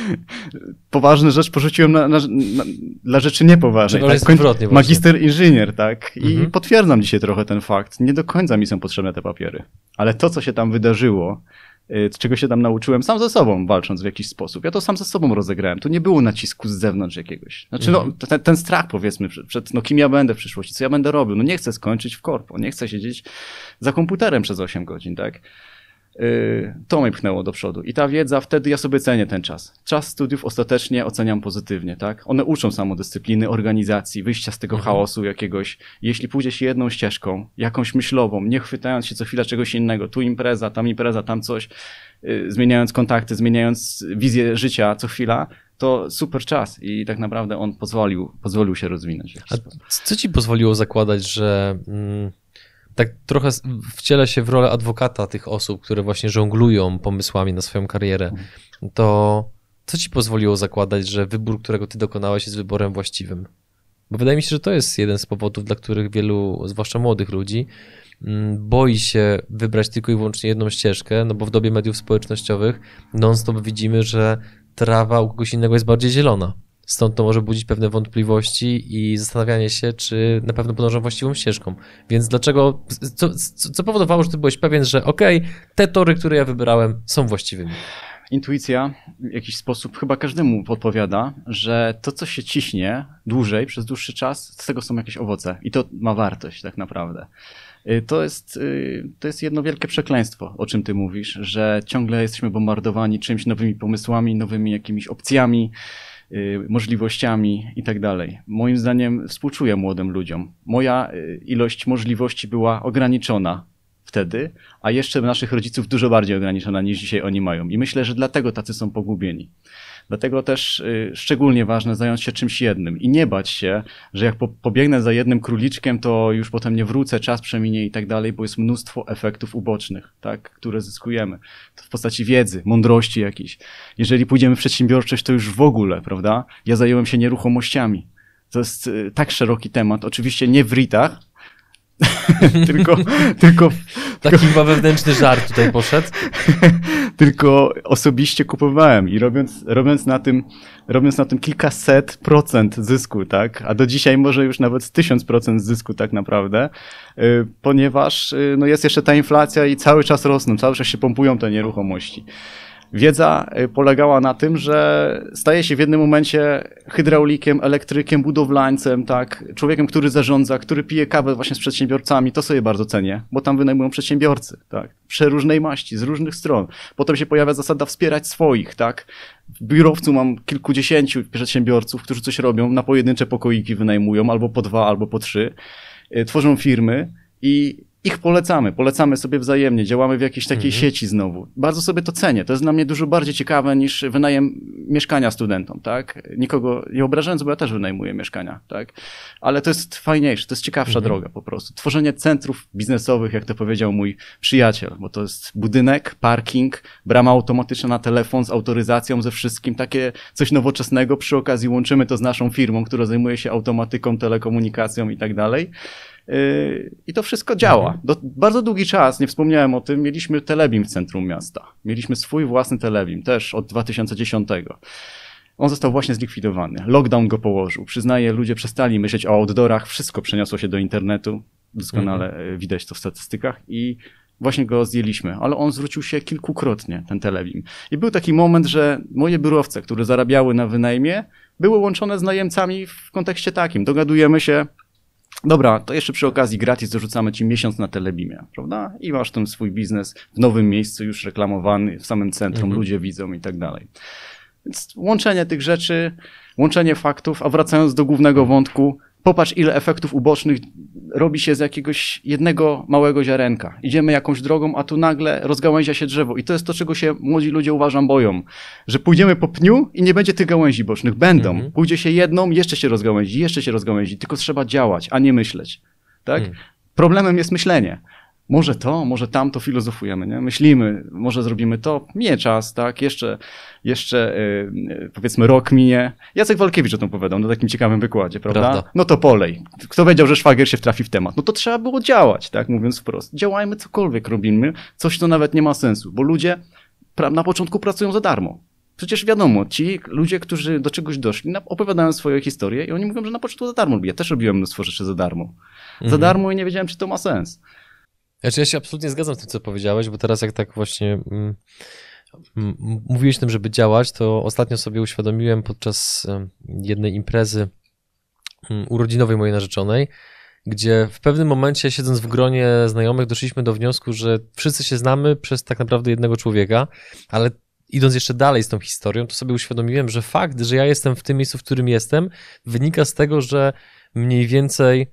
poważne rzecz porzuciłem na, na, na, dla rzeczy niepoważnej. Przeważnie jest odwrotnie właśnie. magister inżynier, tak? I Mhm. potwierdzam dzisiaj trochę ten fakt. Nie do końca mi są potrzebne te papiery. Ale to, co się tam wydarzyło, czego się tam nauczyłem sam ze sobą, walcząc w jakiś sposób. Ja to sam ze sobą rozegrałem. Tu nie było nacisku z zewnątrz jakiegoś. Znaczy, Mhm. no, ten, ten strach, powiedzmy, przed, przed, no, kim ja będę w przyszłości, co ja będę robił. No, nie chcę skończyć w korpo, nie chcę siedzieć za komputerem przez 8 godzin, tak? Yy, to mnie pchnęło do przodu. I ta wiedza, wtedy ja sobie cenię ten czas. Czas studiów ostatecznie oceniam pozytywnie, tak? One uczą samodyscypliny, organizacji, wyjścia z tego Mhm. chaosu jakiegoś. Jeśli pójdzie się jedną ścieżką, jakąś myślową, nie chwytając się co chwila czegoś innego, tu impreza, tam impreza, tam coś, yy, zmieniając kontakty, zmieniając wizję życia co chwila, to super czas i tak naprawdę on pozwolił, pozwolił się rozwinąć. co ci pozwoliło zakładać, że mm, tak trochę wciela się w rolę adwokata tych osób, które właśnie żonglują pomysłami na swoją karierę, to co ci pozwoliło zakładać, że wybór, którego ty dokonałeś jest wyborem właściwym? Bo wydaje mi się, że to jest jeden z powodów, dla których wielu, zwłaszcza młodych ludzi, mm, boi się wybrać tylko i wyłącznie jedną ścieżkę, no bo w dobie mediów społecznościowych non-stop widzimy, że trawa u kogoś innego jest bardziej zielona. Stąd to może budzić pewne wątpliwości i zastanawianie się, czy na pewno podążam właściwą ścieżką. Więc dlaczego, co, co, powodowało, że ty byłeś pewien, że okej, te tory, które ja wybrałem, są właściwymi? Intuicja w jakiś sposób chyba każdemu podpowiada, że to, co się ciśnie dłużej, przez dłuższy czas, z tego są jakieś owoce. I to ma wartość tak naprawdę. Y, To jest, y, to jest jedno wielkie przekleństwo, o czym ty mówisz, że ciągle jesteśmy bombardowani czymś nowymi pomysłami, nowymi jakimiś opcjami, możliwościami i tak dalej. Moim zdaniem współczuję młodym ludziom. Moja y, ilość możliwości była ograniczona wtedy, a jeszcze naszych rodziców dużo bardziej ograniczona niż dzisiaj oni mają. I myślę, że dlatego tacy są pogubieni. Dlatego też y, szczególnie ważne zająć się czymś jednym i nie bać się, że jak po, pobiegnę za jednym króliczkiem, to już potem nie wrócę, czas przeminie i tak dalej, bo jest mnóstwo efektów ubocznych, tak, które zyskujemy. To w postaci wiedzy, mądrości jakiejś. Jeżeli pójdziemy w przedsiębiorczość, to już w ogóle, prawda? Ja zająłem się nieruchomościami. To jest y, tak szeroki temat. Oczywiście nie w RIT-ach, tylko, tylko Taki chyba wewnętrzny żart tutaj poszedł. tylko osobiście kupowałem i robiąc, robiąc, na tym, robiąc na tym kilkaset procent zysku, tak? A do dzisiaj może już nawet tysiąc procent zysku tak naprawdę, y, ponieważ y, no jest jeszcze ta inflacja i cały czas rosną, cały czas się pompują te nieruchomości. Wiedza y, polegała na tym, że staje się w jednym momencie hydraulikiem, elektrykiem, budowlańcem, tak, człowiekiem, który zarządza, który pije kawę właśnie z przedsiębiorcami, to sobie bardzo cenię, bo tam wynajmują przedsiębiorcy, tak, przeróżnej maści, z różnych stron. Potem się pojawia zasada wspierać swoich, tak. W biurowcu mam kilkudziesięciu przedsiębiorców, którzy coś robią, na pojedyncze pokoiki wynajmują, albo po dwa, albo po trzy, y, tworzą firmy i ich polecamy, polecamy sobie wzajemnie, działamy w jakiejś takiej mhm. sieci znowu. Bardzo sobie to cenię. To jest dla mnie dużo bardziej ciekawe niż wynajem mieszkania studentom, tak? Nikogo nie obrażając, bo ja też wynajmuję mieszkania, tak? Ale to jest fajniejsze, to jest ciekawsza mhm. droga po prostu. Tworzenie centrów biznesowych, jak to powiedział mój przyjaciel, bo to jest budynek, parking, brama automatyczna na telefon z autoryzacją, ze wszystkim, takie coś nowoczesnego. Przy okazji łączymy to z naszą firmą, która zajmuje się automatyką, telekomunikacją i tak dalej. I to wszystko działa. Mhm. Do, bardzo długi czas, nie wspomniałem o tym, mieliśmy telebim w centrum miasta. Mieliśmy swój własny telebim, też od 2010. On został właśnie zlikwidowany. Lockdown go położył. Przyznaję, ludzie przestali myśleć o outdoorach, wszystko przeniosło się do internetu. Doskonale mhm. widać to w statystykach i właśnie go zdjęliśmy, ale on zwrócił się kilkukrotnie, ten telebim. I był taki moment, że moje biurowce, które zarabiały na wynajmie, były łączone z najemcami w kontekście takim. Dogadujemy się, Dobra, to jeszcze przy okazji gratis dorzucamy ci miesiąc na Telebimie, prawda? I masz ten swój biznes w nowym miejscu, już reklamowany, w samym centrum, mhm. ludzie widzą i tak dalej. Więc łączenie tych rzeczy, łączenie faktów, a wracając do głównego wątku, Popatrz, ile efektów ubocznych robi się z jakiegoś jednego małego ziarenka. Idziemy jakąś drogą, a tu nagle rozgałęzia się drzewo. I to jest to, czego się młodzi ludzie uważam boją. Że pójdziemy po pniu i nie będzie tych gałęzi bocznych. Będą. Mhm. Pójdzie się jedną, jeszcze się rozgałęzi, jeszcze się rozgałęzi. Tylko trzeba działać, a nie myśleć. Tak? Mhm. Problemem jest myślenie może to, może tamto filozofujemy, nie? myślimy, może zrobimy to, minie czas, tak, jeszcze, jeszcze yy, powiedzmy rok minie. Jacek Walkiewicz o tym opowiadał na takim ciekawym wykładzie, prawda? prawda? No to polej. Kto wiedział, że szwagier się wtrafi w temat? No to trzeba było działać, tak, mówiąc wprost. Działajmy cokolwiek robimy, coś to nawet nie ma sensu, bo ludzie na początku pracują za darmo. Przecież wiadomo, ci ludzie, którzy do czegoś doszli, opowiadają swoje historie i oni mówią, że na początku za darmo robię. Ja też robiłem mnóstwo rzeczy za darmo. Mhm. Za darmo i nie wiedziałem, czy to ma sens. Znaczy ja się absolutnie zgadzam z tym, co powiedziałeś, bo teraz jak tak właśnie mm, mówiłeś tym, żeby działać, to ostatnio sobie uświadomiłem podczas jednej imprezy mm, urodzinowej mojej narzeczonej, gdzie w pewnym momencie, siedząc w gronie znajomych, doszliśmy do wniosku, że wszyscy się znamy przez tak naprawdę jednego człowieka, ale idąc jeszcze dalej z tą historią, to sobie uświadomiłem, że fakt, że ja jestem w tym miejscu, w którym jestem, wynika z tego, że mniej więcej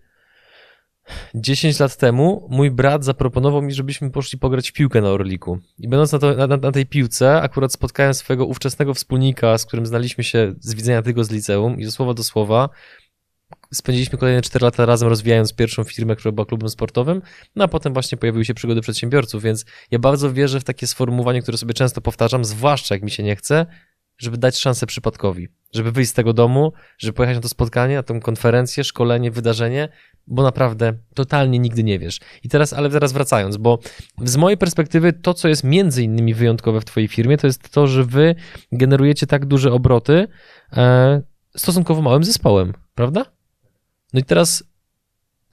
10 lat temu mój brat zaproponował mi, żebyśmy poszli pograć w piłkę na Orliku. I będąc na, to, na, na, tej piłce, akurat spotkałem swojego ówczesnego wspólnika, z którym znaliśmy się z widzenia tylko z liceum i ze słowa do słowa spędziliśmy kolejne 4 lata razem rozwijając pierwszą firmę, która była klubem sportowym, no a potem właśnie pojawiły się przygody przedsiębiorców, więc ja bardzo wierzę w takie sformułowanie, które sobie często powtarzam, zwłaszcza jak mi się nie chce, żeby dać szansę przypadkowi, żeby wyjść z tego domu, żeby pojechać na to spotkanie, na tę konferencję, szkolenie, wydarzenie, bo naprawdę totalnie nigdy nie wiesz. I teraz, ale teraz wracając, bo z mojej perspektywy to, co jest między innymi wyjątkowe w twojej firmie, to jest to, że wy generujecie tak duże obroty e, stosunkowo małym zespołem, prawda? No i teraz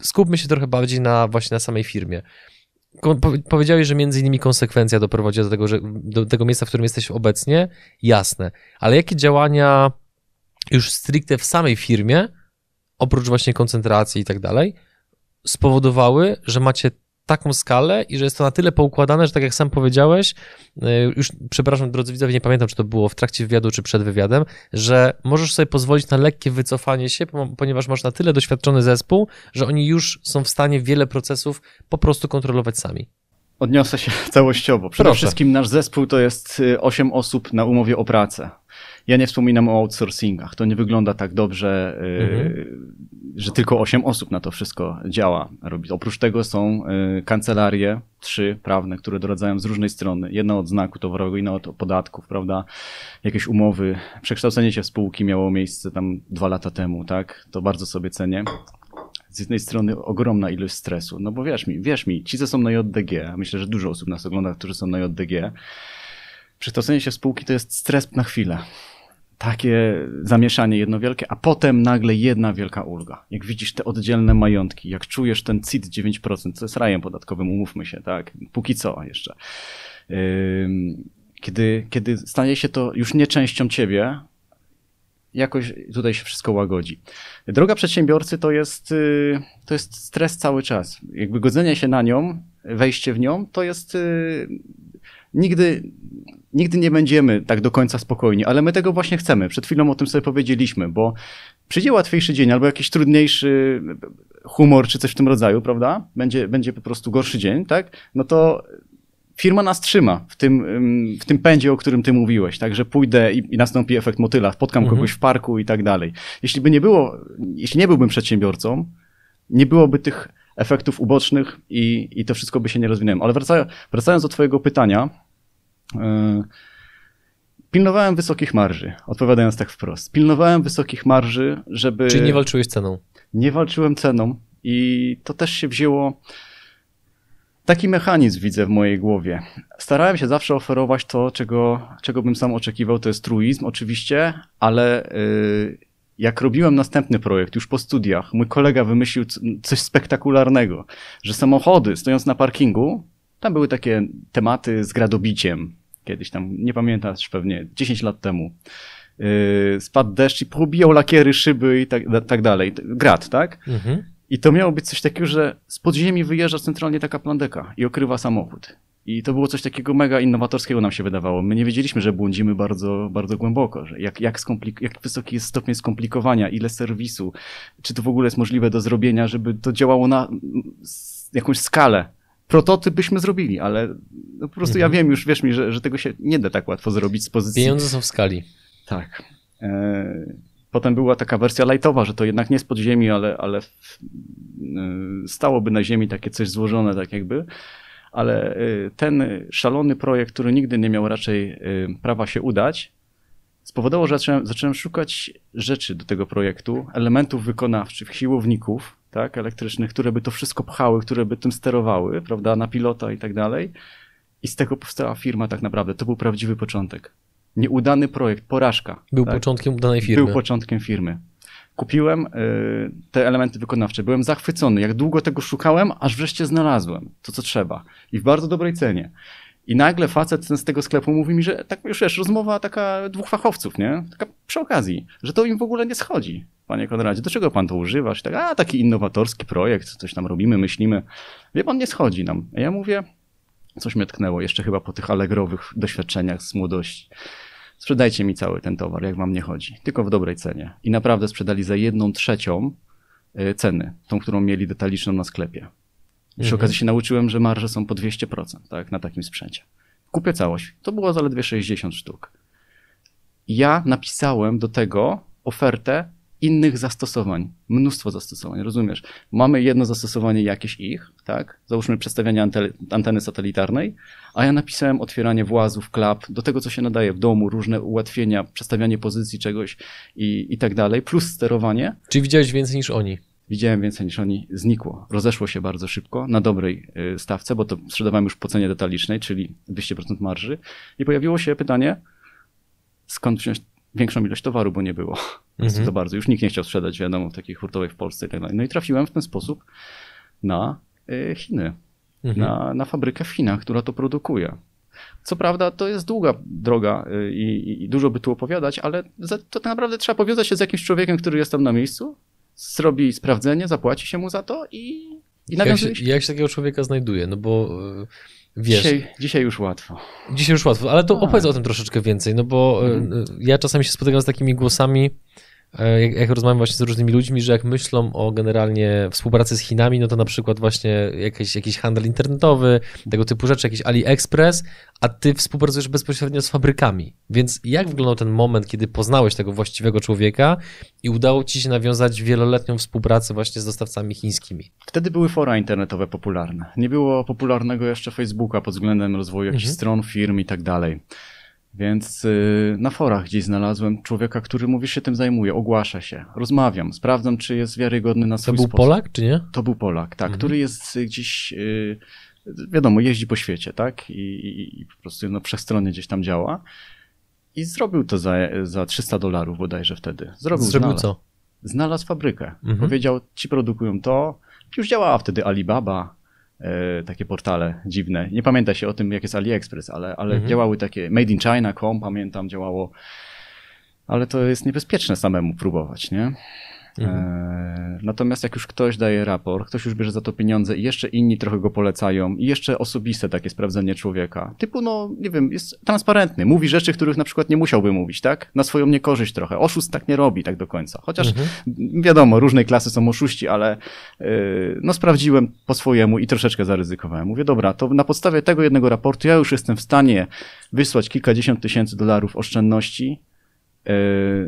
skupmy się trochę bardziej na właśnie na samej firmie. Powiedziałeś, że między innymi konsekwencja doprowadzi do tego, że do tego miejsca, w którym jesteś obecnie, jasne. Ale jakie działania już stricte w samej firmie, oprócz właśnie koncentracji i tak dalej, spowodowały, że macie taką skalę i że jest to na tyle poukładane, że tak jak sam powiedziałeś, e, już przepraszam drodzy widzowie, nie pamiętam czy to było w trakcie wywiadu czy przed wywiadem, że możesz sobie pozwolić na lekkie wycofanie się, ponieważ masz na tyle doświadczony zespół, że oni już są w stanie wiele procesów po prostu kontrolować sami. Odniosę się całościowo. Przede Proszę. wszystkim nasz zespół to jest 8 y, osób na umowie o pracę. Ja nie wspominam o outsourcingach. To nie wygląda tak dobrze, y, mhm. że tylko 8 osób na to wszystko działa. Robi. Oprócz tego są y, kancelarie, trzy prawne, które doradzają z różnej strony. Jedna od znaku towarowego, inna od podatków, prawda? Jakieś umowy. Przekształcenie się w spółki miało miejsce tam dwa lata temu, tak? To bardzo sobie cenię z jednej strony ogromna ilość stresu, no bo wierz mi, wierz mi, ci, co są na JDG, myślę, że dużo osób nas ogląda, którzy są na JDG, przekształcenie się w spółki to jest stres na chwilę. Takie zamieszanie jedno wielkie, a potem nagle jedna wielka ulga. Jak widzisz te oddzielne majątki, jak czujesz ten CIT 9%, co jest rajem podatkowym, umówmy się, tak? Póki co jeszcze. kiedy, kiedy stanie się to już nie częścią ciebie, jakoś tutaj się wszystko łagodzi. Droga przedsiębiorcy to jest, y, to jest stres cały czas. Jakby godzenie się na nią, wejście w nią, to jest y, nigdy, nigdy nie będziemy tak do końca spokojni, ale my tego właśnie chcemy. Przed chwilą o tym sobie powiedzieliśmy, bo przyjdzie łatwiejszy dzień albo jakiś trudniejszy humor czy coś w tym rodzaju, prawda? Będzie, będzie po prostu gorszy dzień, tak? No to firma nas trzyma w tym, w tym pędzie, o którym ty mówiłeś, tak, że pójdę i, i nastąpi efekt motyla, spotkam mhm. kogoś w parku i tak dalej. Jeśli by nie było, jeśli nie byłbym przedsiębiorcą, nie byłoby tych efektów ubocznych i, i to wszystko by się nie rozwinęło. Ale wracając, wracając do twojego pytania, yy, pilnowałem wysokich marży, odpowiadając tak wprost. Pilnowałem wysokich marży, żeby... Czyli nie walczyłeś ceną? Nie walczyłem ceną i to też się wzięło Taki mechanizm widzę w mojej głowie. Starałem się zawsze oferować to, czego, czego bym sam oczekiwał, to jest truizm oczywiście, ale yy, jak robiłem następny projekt już po studiach, mój kolega wymyślił coś spektakularnego, że samochody stojąc na parkingu, tam były takie tematy z gradobiciem, kiedyś tam, nie pamiętasz pewnie, 10 lat temu. Yy, spadł deszcz i pobijał lakiery, szyby i tak, tak dalej. Grad, tak? Mhm. I to miało być coś takiego, że z podziemi wyjeżdża centralnie taka plandeka i okrywa samochód. I to było coś takiego mega innowatorskiego nam się wydawało. My nie wiedzieliśmy, że błądzimy bardzo, bardzo głęboko, że jak, jak, jak wysoki jest stopień skomplikowania, ile serwisu, czy to w ogóle jest możliwe do zrobienia, żeby to działało na jakąś skalę. Prototyp byśmy zrobili, ale no po prostu mhm. ja wiem już, wiesz mi, że, że tego się nie da tak łatwo zrobić z pozycji. Pieniądze są w skali. Tak. E, Potem była taka wersja lightowa, że to jednak nie z podziemi, ale, ale y, stałoby na ziemi takie coś złożone, tak jakby. Ale y, ten szalony projekt, który nigdy nie miał raczej y, prawa się udać, spowodowało, że zacząłem, zacząłem szukać rzeczy do tego projektu, elementów wykonawczych, siłowników, tak, elektrycznych, które by to wszystko pchały, które by tym sterowały, prawda, na pilota i tak dalej. I z tego powstała firma tak naprawdę. To był prawdziwy początek. Nieudany projekt, porażka. Był tak? początkiem udanej firmy. Był początkiem firmy. Kupiłem y, te elementy wykonawcze. Byłem zachwycony. Jak długo tego szukałem, aż wreszcie znalazłem to, co trzeba. I w bardzo dobrej cenie. I nagle facet z tego sklepu mówi mi, że tak już wiesz, rozmowa taka dwóch fachowców, nie? Taka przy okazji, że to im w ogóle nie schodzi. Panie Konradzie, do czego pan to używasz? Tak, a taki innowatorski projekt, coś tam robimy, myślimy. Wie pan, nie schodzi nam. A ja mówię, coś mnie tknęło jeszcze chyba po tych allegrowych doświadczeniach z młodości sprzedajcie mi cały ten towar, jak wam nie chodzi, tylko w dobrej cenie. I naprawdę sprzedali za jedną trzecią y, ceny, tą, którą mieli detaliczną na sklepie. Przy mhm. okazji się nauczyłem, że marże są po 200%, tak, na takim sprzęcie. Kupię całość. To było zaledwie 60 sztuk. Ja napisałem do tego ofertę innych zastosowań, mnóstwo zastosowań, rozumiesz? Mamy jedno zastosowanie jakieś ich, tak? Załóżmy przedstawianie anteny satelitarnej, a ja napisałem otwieranie włazów, klap, do tego, co się nadaje w domu, różne ułatwienia, przestawianie pozycji czegoś i, i tak dalej, plus sterowanie. Czy widziałeś więcej niż oni? Widziałem więcej niż oni, znikło. Rozeszło się bardzo szybko, na dobrej y, stawce, bo to sprzedawałem już po cenie detalicznej, czyli 200% marży. I pojawiło się pytanie, skąd wziąć większą ilość towaru, bo nie było mhm. za bardzo. Już nikt nie chciał sprzedać, wiadomo, takiej hurtowej w Polsce i tak dalej. No i trafiłem w ten sposób na y, Chiny, mhm. na, na fabrykę w Chinach, która to produkuje. Co prawda to jest długa droga y, i, i, dużo by tu opowiadać, ale za, to tak naprawdę trzeba powiązać się z jakimś człowiekiem, który jest tam na miejscu, zrobi sprawdzenie, zapłaci się mu za to i, i jak się, jak się takiego człowieka znajduje? No bo y, Wiesz, dzisiaj, dzisiaj już łatwo. Dzisiaj już łatwo, ale to A. opowiedz o tym troszeczkę więcej, no bo mhm. ja czasami się spotykam z takimi głosami, jak, jak rozmawiam właśnie z różnymi ludźmi, że jak myślą o generalnie współpracy z Chinami, no to na przykład właśnie jakiś, jakiś handel internetowy, tego typu rzeczy, jakiś AliExpress, a ty współpracujesz bezpośrednio z fabrykami. Więc jak wyglądał ten moment, kiedy poznałeś tego właściwego człowieka i udało ci się nawiązać wieloletnią współpracę właśnie z dostawcami chińskimi? Wtedy były fora internetowe popularne. Nie było popularnego jeszcze Facebooka pod względem rozwoju jakichś mhm. stron, firm i tak dalej. Więc yy, na forach gdzieś znalazłem człowieka, który mówi, się tym zajmuje, ogłasza się, rozmawiam, sprawdzam, czy jest wiarygodny na swój To był sposób. Polak, czy nie? To był Polak, tak, mhm. który jest gdzieś, yy, wiadomo, jeździ po świecie, tak, I, i, i po prostu no, wszechstronnie gdzieś tam działa. I zrobił to za, za 300 dolarów bodajże wtedy. Zrobił, zrobił znalazł, co? Znalazł fabrykę. Mhm. Powiedział, ci produkują to. Już działała wtedy Alibaba, takie portale dziwne. Nie pamięta się o tym, jak jest AliExpress, ale, ale Mhm. działały takie Made in China.com, pamiętam, działało. Ale to jest niebezpieczne samemu próbować, nie? Mhm. E, natomiast jak już ktoś daje raport, ktoś już bierze za to pieniądze i jeszcze inni trochę go polecają i jeszcze osobiste takie sprawdzenie człowieka, typu no, nie wiem, jest transparentny, mówi rzeczy, których na przykład nie musiałby mówić, tak? Na swoją niekorzyść trochę. Oszust tak nie robi tak do końca. Chociaż Mhm. wiadomo, różnej klasy są oszuści, ale yy, no sprawdziłem po swojemu i troszeczkę zaryzykowałem. Mówię, dobra, to na podstawie tego jednego raportu ja już jestem w stanie wysłać kilkadziesiąt tysięcy dolarów oszczędności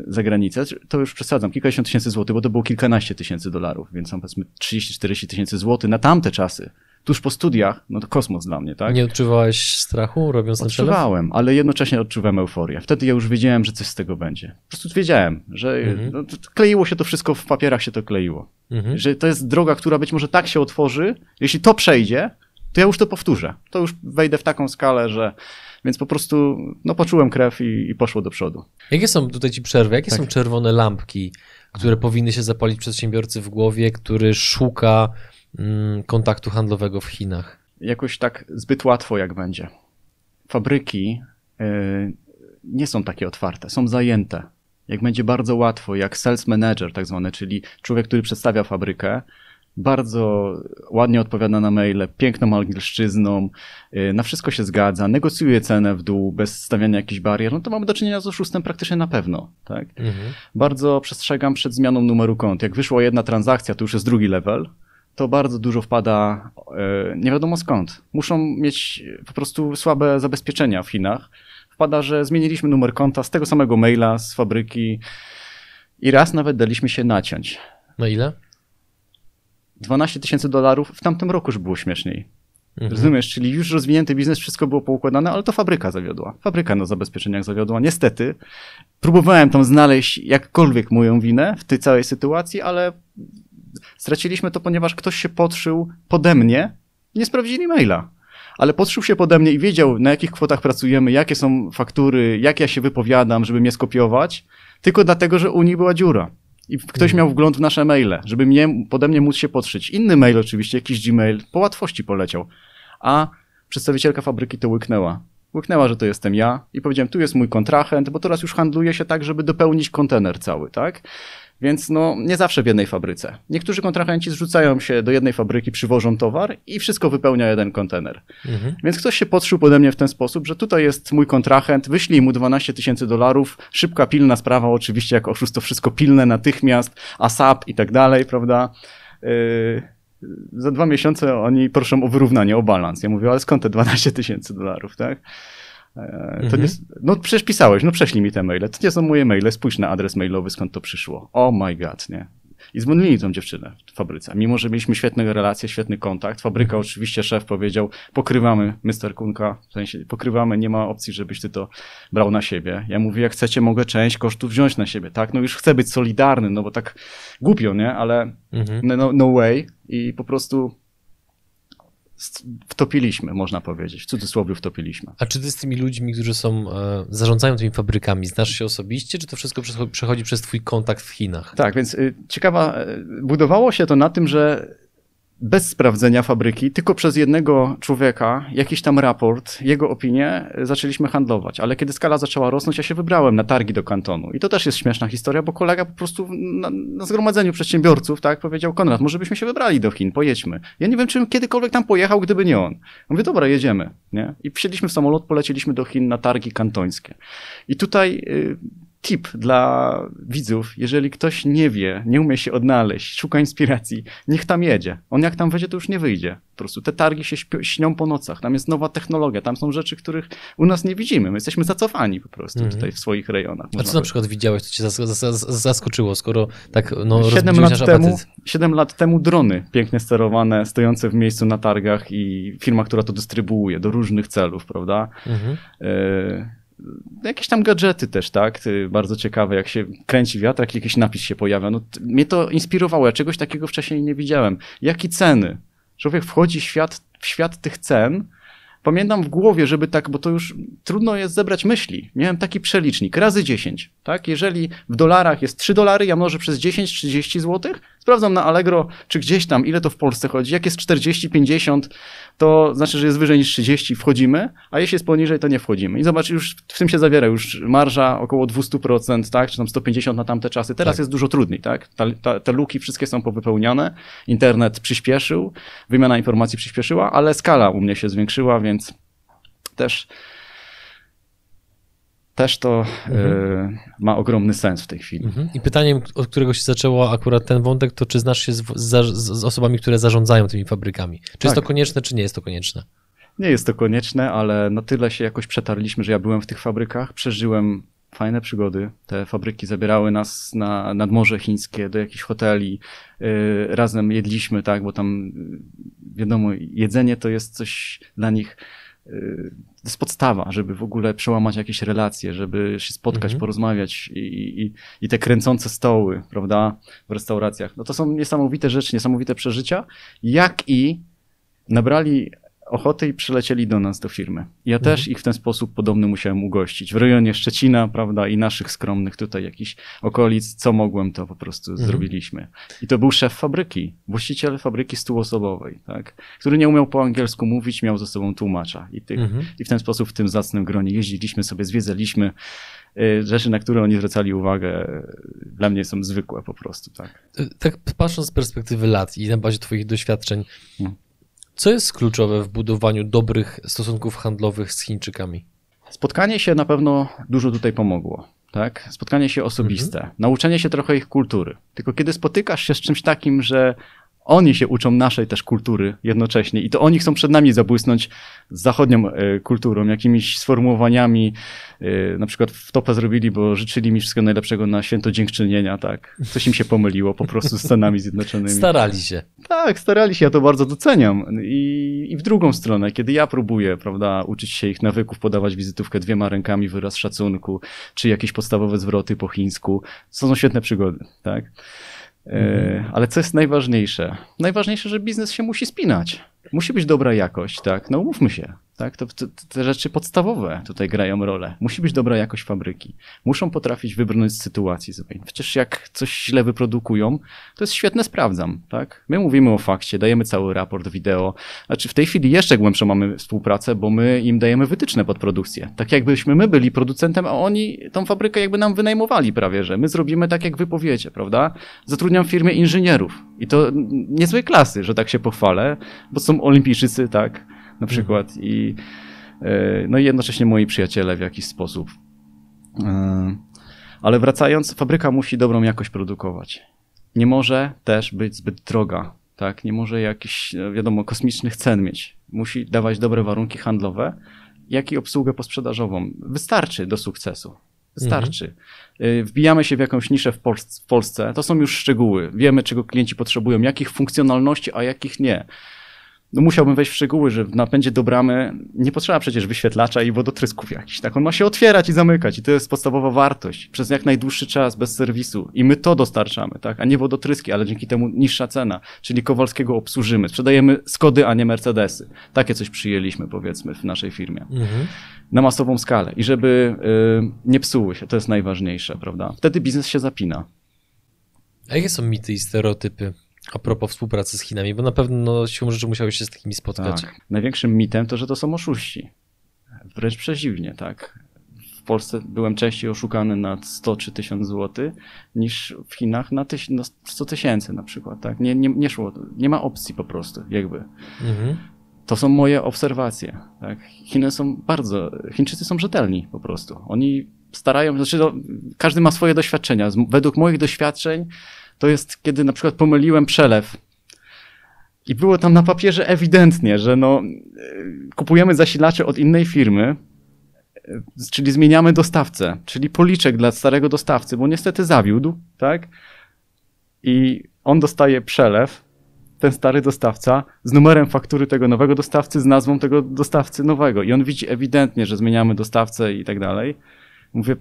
za granicę. To już przesadzam, kilkadziesiąt tysięcy złotych, bo to było kilkanaście tysięcy dolarów, więc tam powiedzmy 30-40 tysięcy złotych na tamte czasy. Tuż po studiach, no to kosmos dla mnie, tak? Nie odczuwałeś strachu robiąc ten? Odczuwałem, ale jednocześnie odczuwałem euforię. Wtedy ja już wiedziałem, że coś z tego będzie. Po prostu wiedziałem, że Mhm. no, kleiło się to wszystko, w papierach się to kleiło. Mhm. Że to jest droga, która być może tak się otworzy, jeśli to przejdzie, to ja już to powtórzę. To już wejdę w taką skalę, że... Więc po prostu no, poczułem krew i, i poszło do przodu. Jakie są, tutaj ci przerwę, jakie Tak. są czerwone lampki, które powinny się zapalić przedsiębiorcy w głowie, który szuka mm, kontaktu handlowego w Chinach? Jakoś tak zbyt łatwo jak będzie. Fabryki y, nie są takie otwarte, są zajęte. Jak będzie bardzo łatwo, jak sales manager tak zwany, czyli człowiek, który przedstawia fabrykę, bardzo ładnie odpowiada na maile, piękną angielszczyzną, y, na wszystko się zgadza, negocjuje cenę w dół bez stawiania jakichś barier, no to mamy do czynienia z oszustem praktycznie na pewno, tak? Mhm. Bardzo przestrzegam przed zmianą numeru kont. Jak wyszła jedna transakcja, to już jest drugi level, to bardzo dużo wpada e, nie wiadomo skąd. Muszą mieć po prostu słabe zabezpieczenia w Chinach. Wpada, że zmieniliśmy numer konta z tego samego maila z fabryki i raz nawet daliśmy się naciąć. Na ile? 12 tysięcy dolarów w tamtym roku już było śmieszniej. Mhm. Rozumiesz, czyli już rozwinięty biznes, wszystko było poukładane, ale to fabryka zawiodła. Fabryka na zabezpieczeniach zawiodła. Niestety, próbowałem tam znaleźć jakkolwiek moją winę w tej całej sytuacji, ale straciliśmy to, ponieważ ktoś się podszył pode mnie, nie sprawdzili maila. Ale podszył się pode mnie i wiedział, na jakich kwotach pracujemy, jakie są faktury, jak ja się wypowiadam, żeby mnie skopiować, tylko dlatego, że u nich była dziura. I ktoś miał wgląd w nasze maile, żeby mnie, pode mnie móc się podszyć. Inny mail oczywiście, jakiś Gmail, po łatwości poleciał. A przedstawicielka fabryki to łyknęła. Łyknęła, że to jestem ja i powiedziałem, tu jest mój kontrahent, bo teraz już handluje się tak, żeby dopełnić kontener cały, tak? Więc no, nie zawsze w jednej fabryce. Niektórzy kontrahenci zrzucają się do jednej fabryki, przywożą towar i wszystko wypełnia jeden kontener. Mhm. Więc ktoś się podszył pode mnie w ten sposób, że tutaj jest mój kontrahent, wyślij mu 12 tysięcy dolarów, szybka, pilna sprawa, oczywiście jak oszust to wszystko pilne natychmiast, ASAP i tak dalej, prawda? Yy, za dwa miesiące oni proszą o wyrównanie, o balans. Ja mówię, ale skąd te 12 tysięcy dolarów, tak? E, To Mhm. nie, no przecież pisałeś, no prześlij mi te maile. To nie są moje maile, spójrz na adres mailowy, skąd to przyszło. Oh my god, nie? I zmodlili tą dziewczynę w fabryce. Mimo, że mieliśmy świetne relacje, świetny kontakt. Fabryka, oczywiście szef powiedział, pokrywamy, Mr. Kunka, w sensie pokrywamy, nie ma opcji, żebyś ty to brał na siebie. Ja mówię, jak chcecie, mogę część kosztów wziąć na siebie, tak? No już chcę być solidarny, no bo tak głupio, nie? Ale Mhm. no, no, no way i po prostu st- wtopiliśmy, można powiedzieć. W cudzysłowie wtopiliśmy. A czy ty z tymi ludźmi, którzy są, e, zarządzają tymi fabrykami, znasz się osobiście, czy to wszystko przecho- przechodzi przez twój kontakt w Chinach? Tak, więc y, ciekawa, y, budowało się to na tym, że bez sprawdzenia fabryki, tylko przez jednego człowieka, jakiś tam raport, jego opinię, zaczęliśmy handlować. Ale kiedy skala zaczęła rosnąć, ja się wybrałem na targi do kantonu. I to też jest śmieszna historia, bo kolega po prostu na, na zgromadzeniu przedsiębiorców, tak, powiedział, Konrad, może byśmy się wybrali do Chin, pojedźmy. Ja nie wiem, czym kiedykolwiek tam pojechał, gdyby nie on. Mówię, dobra, jedziemy, nie? I wsiedliśmy w samolot, poleciliśmy do Chin na targi kantońskie. I tutaj y, tip dla widzów, jeżeli ktoś nie wie, nie umie się odnaleźć, szuka inspiracji, niech tam jedzie. On jak tam wejdzie, to już nie wyjdzie. Po prostu te targi się śnią po nocach, tam jest nowa technologia, tam są rzeczy, których u nas nie widzimy. My jesteśmy zacofani po prostu Mhm. tutaj w swoich rejonach. A co na przykład widziałeś, co cię zas- zas- zas- zaskoczyło, skoro tak no, Siedem rozbudziłeś lat, nasz temu, apetyt? siedem lat temu drony pięknie sterowane, stojące w miejscu na targach i firma, która to dystrybuuje do różnych celów, prawda? E, Jakieś tam gadżety też, tak? Bardzo ciekawe, jak się kręci wiatrak, jakiś napis się pojawia. No, mnie to inspirowało, ja czegoś takiego wcześniej nie widziałem. Jakie ceny? Człowiek wchodzi w świat, w świat tych cen. Pamiętam w głowie, żeby tak, bo to już trudno jest zebrać myśli. Miałem taki przelicznik, razy 10, tak? Jeżeli w dolarach jest 3 dolary, ja mnożę przez 10, 30 złotych, Sprawdzam na Allegro, czy gdzieś tam, ile to w Polsce chodzi. Jak jest 40, 50, to znaczy, że jest wyżej niż 30, wchodzimy, a jeśli jest poniżej, to nie wchodzimy. I zobacz, już w tym się zawiera już marża około 200%, tak, czy tam 150 na tamte czasy. Teraz Tak. jest dużo trudniej, tak. Ta, ta, te luki wszystkie są powypełniane, internet przyspieszył, wymiana informacji przyspieszyła, ale skala u mnie się zwiększyła, więc też też to Mhm. e, ma ogromny sens w tej chwili. Mhm. I pytaniem, od którego się zaczęło akurat ten wątek, to czy znasz się z, z, z osobami, które zarządzają tymi fabrykami? Czy jest Tak. to konieczne, czy nie jest to konieczne? Nie jest to konieczne, ale na tyle się jakoś przetarliśmy, że ja byłem w tych fabrykach, przeżyłem fajne przygody. Te fabryki zabierały nas na nadmorze chińskie, do jakichś hoteli. Yy, razem jedliśmy, tak, bo tam yy, wiadomo, jedzenie to jest coś dla nich. yy, To jest podstawa, żeby w ogóle przełamać jakieś relacje, żeby się spotkać, Mhm. porozmawiać i, i, i te kręcące stoły, prawda, w restauracjach. No to są niesamowite rzeczy, niesamowite przeżycia, jak i nabrali ochoty i przylecieli do nas, do firmy. Ja Mhm. też ich w ten sposób podobny musiałem ugościć. W rejonie Szczecina, prawda, i naszych skromnych tutaj jakichś okolic, co mogłem, to po prostu Mhm. zrobiliśmy. I to był szef fabryki, właściciel fabryki stuosobowej, tak, który nie umiał po angielsku mówić, miał ze sobą tłumacza. I, tych, Mhm. i w ten sposób w tym zacnym gronie jeździliśmy sobie, zwiedzaliśmy y, rzeczy, na które oni zwracali uwagę, y, dla mnie są zwykłe po prostu, tak. Tak patrząc z perspektywy lat i na bazie twoich doświadczeń, Mhm. Co jest kluczowe w budowaniu dobrych stosunków handlowych z Chińczykami? Spotkanie się na pewno dużo tutaj pomogło. Tak? Spotkanie się osobiste, nauczenie się trochę ich kultury. Tylko kiedy spotykasz się z czymś takim, że oni się uczą naszej też kultury jednocześnie i to oni chcą przed nami zabłysnąć z zachodnią e, kulturą, jakimiś sformułowaniami, e, na przykład w topę zrobili, bo życzyli mi wszystkiego najlepszego na święto dziękczynienia, tak. Coś im się pomyliło po prostu z Stanami Zjednoczonymi. Starali się. Tak, starali się, ja to bardzo doceniam. I, I w drugą stronę, kiedy ja próbuję, prawda, uczyć się ich nawyków, podawać wizytówkę dwiema rękami, wyraz szacunku, czy jakieś podstawowe zwroty po chińsku, to są świetne przygody, tak? E, ale co jest najważniejsze? Najważniejsze, że biznes się musi spinać. Musi być dobra jakość, tak? No umówmy się, tak? To, to, te rzeczy podstawowe tutaj grają rolę. Musi być dobra jakość fabryki. Muszą potrafić wybrnąć z sytuacji. Przecież jak coś źle wyprodukują, to jest świetne, sprawdzam, tak? My mówimy o fakcie, dajemy cały raport wideo. Znaczy w tej chwili jeszcze głębszą mamy współpracę, bo my im dajemy wytyczne pod produkcję. Tak jakbyśmy my byli producentem, a oni tą fabrykę jakby nam wynajmowali prawie, że my zrobimy tak, jak wy powiecie, prawda? Zatrudniam w firmie inżynierów i to niezłej klasy, że tak się pochwalę, bo są olimpijczycy, tak, na przykład i e, no i jednocześnie moi przyjaciele w jakiś sposób. E, Ale wracając, fabryka musi dobrą jakość produkować. Nie może też być zbyt droga, tak? Nie może jakichś, e, wiadomo, kosmicznych cen mieć. Musi dawać dobre warunki handlowe, jak i obsługę posprzedażową. Wystarczy do sukcesu. Wystarczy. Y, Wbijamy się w jakąś niszę w Polsce. To są już szczegóły. Wiemy, czego klienci potrzebują, jakich funkcjonalności, a jakich nie. No musiałbym wejść w szczegóły, że w napędzie do bramy nie potrzeba przecież wyświetlacza i wodotrysków jakichś. Tak, on ma się otwierać i zamykać i to jest podstawowa wartość przez jak najdłuższy czas bez serwisu i my to dostarczamy, tak, a nie wodotryski, ale dzięki temu niższa cena, czyli Kowalskiego obsłużymy. Sprzedajemy Skody, a nie Mercedesy. Takie coś przyjęliśmy powiedzmy w naszej firmie Mhm. na masową skalę i żeby y, nie psuły się, to jest najważniejsze, prawda? Wtedy biznes się zapina. A jakie są mity i stereotypy a propos współpracy z Chinami? Bo na pewno no, siłą rzeczy musiałeś się z takimi spotkać. Tak. Największym mitem to, że to są oszuści. Wręcz przeciwnie, tak. W Polsce byłem częściej oszukany na 100 czy 1000 zł niż w Chinach na, tyś, na 100 tysięcy na przykład, tak. Nie, nie, nie szło, nie ma opcji po prostu, jakby. Mhm. To są moje obserwacje, tak. Chiny są bardzo, Chińczycy są rzetelni po prostu. Oni starają, znaczy no, każdy ma swoje doświadczenia. Według moich doświadczeń to jest, kiedy na przykład pomyliłem przelew i było tam na papierze ewidentnie, że no, y, kupujemy zasilacze od innej firmy, y, czyli zmieniamy dostawcę, czyli policzek dla starego dostawcy, bo niestety zawiódł, tak? I on dostaje przelew, ten stary dostawca, z numerem faktury tego nowego dostawcy, z nazwą tego dostawcy nowego. I on widzi ewidentnie, że zmieniamy dostawcę i tak dalej. Mówię,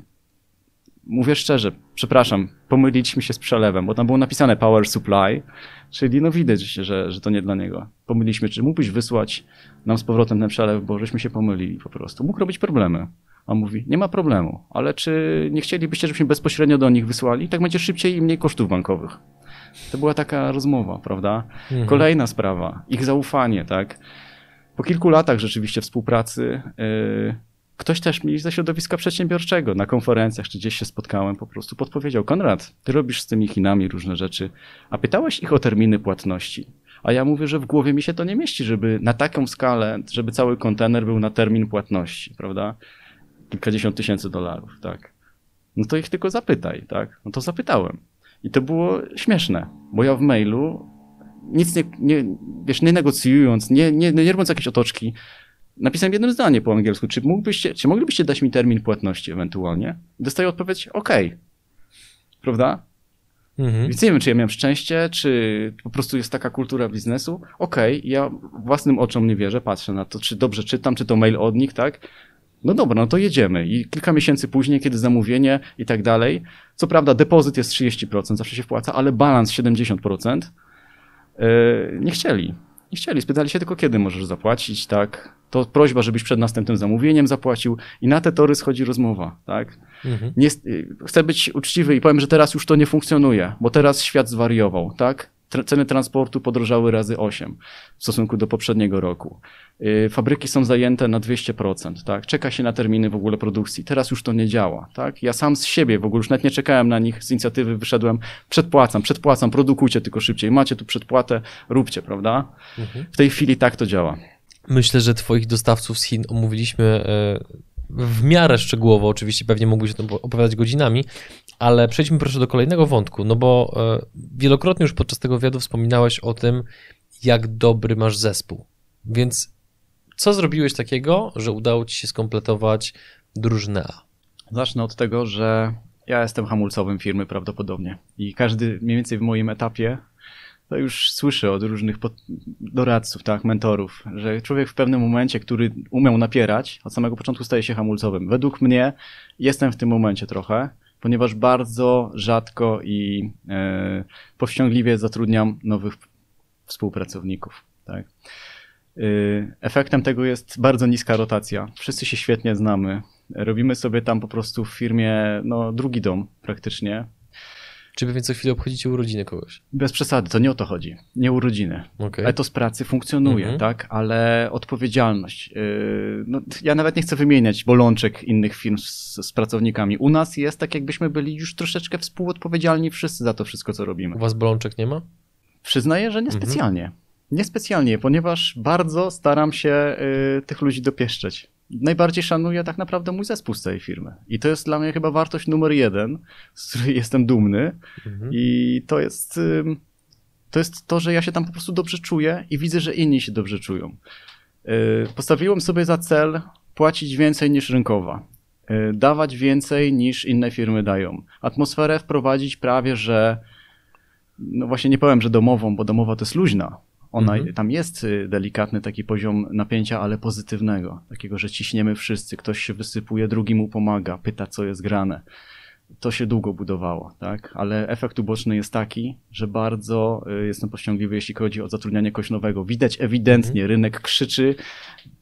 mówię szczerze, przepraszam, pomyliliśmy się z przelewem, bo tam było napisane power supply, czyli no widać, że, że to nie dla niego. Pomyliliśmy, czy mógłbyś wysłać nam z powrotem ten przelew, bo żeśmy się pomylili po prostu. Mógł robić problemy. A on mówi, nie ma problemu, ale czy nie chcielibyście, żebyśmy bezpośrednio do nich wysłali? Tak będzie szybciej i mniej kosztów bankowych. To była taka rozmowa, prawda? Mhm. Kolejna sprawa, ich zaufanie, tak? Po kilku latach rzeczywiście współpracy yy, ktoś też mi ze środowiska przedsiębiorczego na konferencjach, czy gdzieś się spotkałem, po prostu podpowiedział, Konrad, ty robisz z tymi Chinami różne rzeczy, a pytałeś ich o terminy płatności. A ja mówię, że w głowie mi się to nie mieści, żeby na taką skalę, żeby cały kontener był na termin płatności, prawda? Kilkadziesiąt tysięcy dolarów, tak. No to ich tylko zapytaj, tak? No to zapytałem. I to było śmieszne, bo ja w mailu nic nie, nie wiesz, nie negocjując, nie, nie, nie robiąc jakiejś otoczki, napisałem jedno zdanie po angielsku, czy, mógłbyście, czy moglibyście dać mi termin płatności ewentualnie? I dostaję odpowiedź, OK. Prawda? Mhm. Więc nie wiem, czy ja miałem szczęście, czy po prostu jest taka kultura biznesu. Okej, ja własnym oczom nie wierzę, patrzę na to, czy dobrze czytam, czy to mail od nich, tak? No dobra, no to jedziemy. I kilka miesięcy później, kiedy zamówienie i tak dalej, co prawda depozyt jest 30%, zawsze się wpłaca, ale balans 70%, yy, nie chcieli. Nie chcieli, spytali się tylko, kiedy możesz zapłacić, tak? To prośba, żebyś przed następnym zamówieniem zapłacił i na te tory schodzi rozmowa, tak? Mhm. nie, y, chcę być uczciwy i powiem, że teraz już to nie funkcjonuje, bo teraz świat zwariował, tak? Tr- Ceny transportu podrożały razy 8 w stosunku do poprzedniego roku. Yy, Fabryki są zajęte na 200%, tak? Czeka się na terminy w ogóle produkcji. Teraz już to nie działa, tak? Ja sam z siebie w ogóle już nawet nie czekałem na nich, z inicjatywy wyszedłem, przedpłacam, przedpłacam, produkujcie tylko szybciej, macie tu przedpłatę, róbcie, prawda? Mhm. W tej chwili tak to działa. Myślę, że Twoich dostawców z Chin omówiliśmy e, w miarę szczegółowo. Oczywiście pewnie mógłbyś o tym opowiadać godzinami, ale przejdźmy proszę do kolejnego wątku, no bo e, wielokrotnie już podczas tego wywiadu wspominałeś o tym, jak dobry masz zespół. Więc co zrobiłeś takiego, że udało Ci się skompletować drużynę A? Zacznę od tego, że ja jestem hamulcowym firmy prawdopodobnie i każdy mniej więcej w moim etapie to już słyszę od różnych doradców, tak, mentorów, że człowiek w pewnym momencie, który umiał napierać, od samego początku staje się hamulcowym. Według mnie jestem w tym momencie trochę, ponieważ bardzo rzadko i e, powściągliwie zatrudniam nowych współpracowników. Tak. Y, Efektem tego jest bardzo niska rotacja. Wszyscy się świetnie znamy. Robimy sobie tam po prostu w firmie no, drugi dom praktycznie. Czy więc co chwilę obchodzicie urodziny kogoś? Bez przesady, to nie o to chodzi. Nie urodziny. Okej. Etos pracy funkcjonuje, Mhm. tak, ale odpowiedzialność. Yy, no, ja nawet nie chcę wymieniać bolączek innych firm z, z pracownikami. U nas jest tak, jakbyśmy byli już troszeczkę współodpowiedzialni wszyscy za to wszystko, co robimy. U was bolączek nie ma? Przyznaję, że Mhm. niespecjalnie. Niespecjalnie, ponieważ bardzo staram się y, tych ludzi dopieszczeć. Najbardziej szanuję tak naprawdę mój zespół z całej firmy. I to jest dla mnie chyba wartość numer jeden, z której jestem dumny. Mhm. I to jest, to jest to, że ja się tam po prostu dobrze czuję i widzę, że inni się dobrze czują. Y, Postawiłem sobie za cel płacić więcej niż rynkowa, y, dawać więcej niż inne firmy dają. Atmosferę wprowadzić prawie, że no właśnie nie powiem, że domową, bo domowa to jest luźna. Ona, Mhm. Tam jest y, delikatny taki poziom napięcia, ale pozytywnego. Takiego, że ciśniemy wszyscy, ktoś się wysypuje, drugi mu pomaga, pyta, co jest grane. To się długo budowało, tak? Ale efekt uboczny jest taki, że bardzo y, jestem powściągliwy, jeśli chodzi o zatrudnianie kogoś nowego. Widać ewidentnie, rynek krzyczy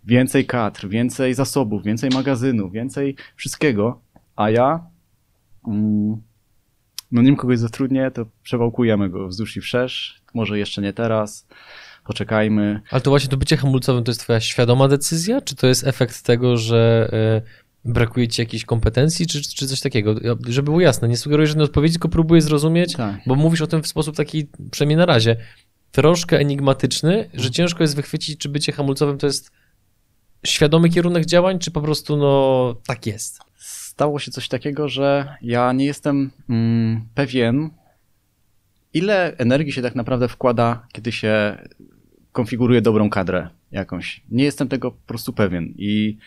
więcej kadr, więcej zasobów, więcej magazynów, więcej wszystkiego, a ja mm, no nim kogoś zatrudnię, to przewałkujemy go wzdłuż i wszerz. Może jeszcze nie teraz, poczekajmy. Ale to właśnie to bycie hamulcowym to jest twoja świadoma decyzja, czy to jest efekt tego, że e, brakuje ci jakiejś kompetencji, czy, czy coś takiego? Żeby było jasne, nie sugeruję żadnej odpowiedzi, tylko próbuję zrozumieć, Tak. bo mówisz o tym w sposób taki, przynajmniej na razie, troszkę enigmatyczny, że ciężko jest wychwycić, czy bycie hamulcowym to jest świadomy kierunek działań, czy po prostu no tak jest. Stało się coś takiego, że ja nie jestem mm, pewien, ile energii się tak naprawdę wkłada, kiedy się konfiguruje dobrą kadrę jakąś. Nie jestem tego po prostu pewien i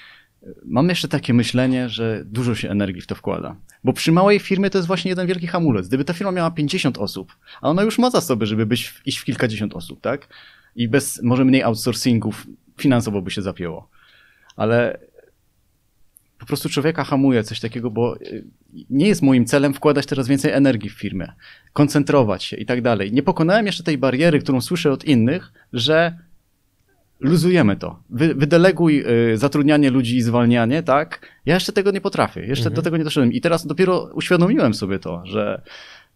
mam jeszcze takie myślenie, że dużo się energii w to wkłada. Bo przy małej firmie to jest właśnie jeden wielki hamulec. Gdyby ta firma miała 50 osób, a ona już ma zasoby, żeby być, w- iść w kilkadziesiąt osób, tak? I bez może mniej outsourcingów finansowo by się zapięło. Ale po prostu człowieka hamuje coś takiego, bo y, nie jest moim celem wkładać teraz więcej energii w firmę, koncentrować się i tak dalej. Nie pokonałem jeszcze tej bariery, którą słyszę od innych, że luzujemy to. Wy, wydeleguj y, zatrudnianie ludzi i zwalnianie, tak? Ja jeszcze tego nie potrafię. Jeszcze Mhm. do tego nie doszedłem. I teraz dopiero uświadomiłem sobie to, że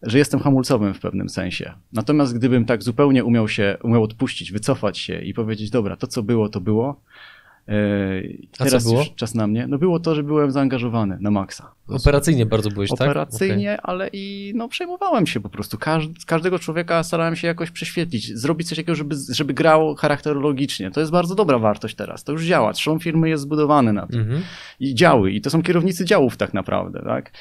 że jestem hamulcowym w pewnym sensie. Natomiast gdybym tak zupełnie umiał się, umiał odpuścić, wycofać się i powiedzieć, dobra, to co było, to było, A co było? już czas na mnie. No było to, że byłem zaangażowany na maksa. Operacyjnie bardzo byłeś, tak? Operacyjnie, okay. ale i no przejmowałem się po prostu. Każd każdego człowieka starałem się jakoś prześwietlić, zrobić coś takiego, żeby, żeby grał charakterologicznie. To jest bardzo dobra wartość teraz. To już działa. Trzon firmy jest zbudowany na tym. Mm -hmm. I działy. I to są kierownicy działów tak naprawdę, tak?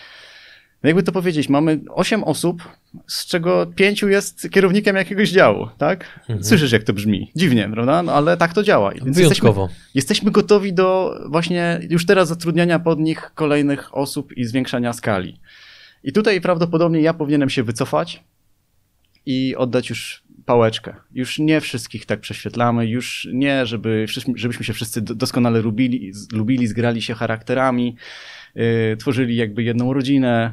No jakby to powiedzieć, mamy 8 osób, z czego pięciu jest kierownikiem jakiegoś działu, tak? Mhm. Słyszysz, jak to brzmi. Dziwnie, prawda? No, ale tak to działa. Wyjątkowo. Jesteśmy, jesteśmy gotowi do właśnie już teraz zatrudniania pod nich kolejnych osób i zwiększania skali. I tutaj prawdopodobnie ja powinienem się wycofać i oddać już pałeczkę. Już nie wszystkich tak prześwietlamy, już nie, żeby, żebyśmy się wszyscy doskonale lubili, lubili zgrali się charakterami, tworzyli jakby jedną rodzinę,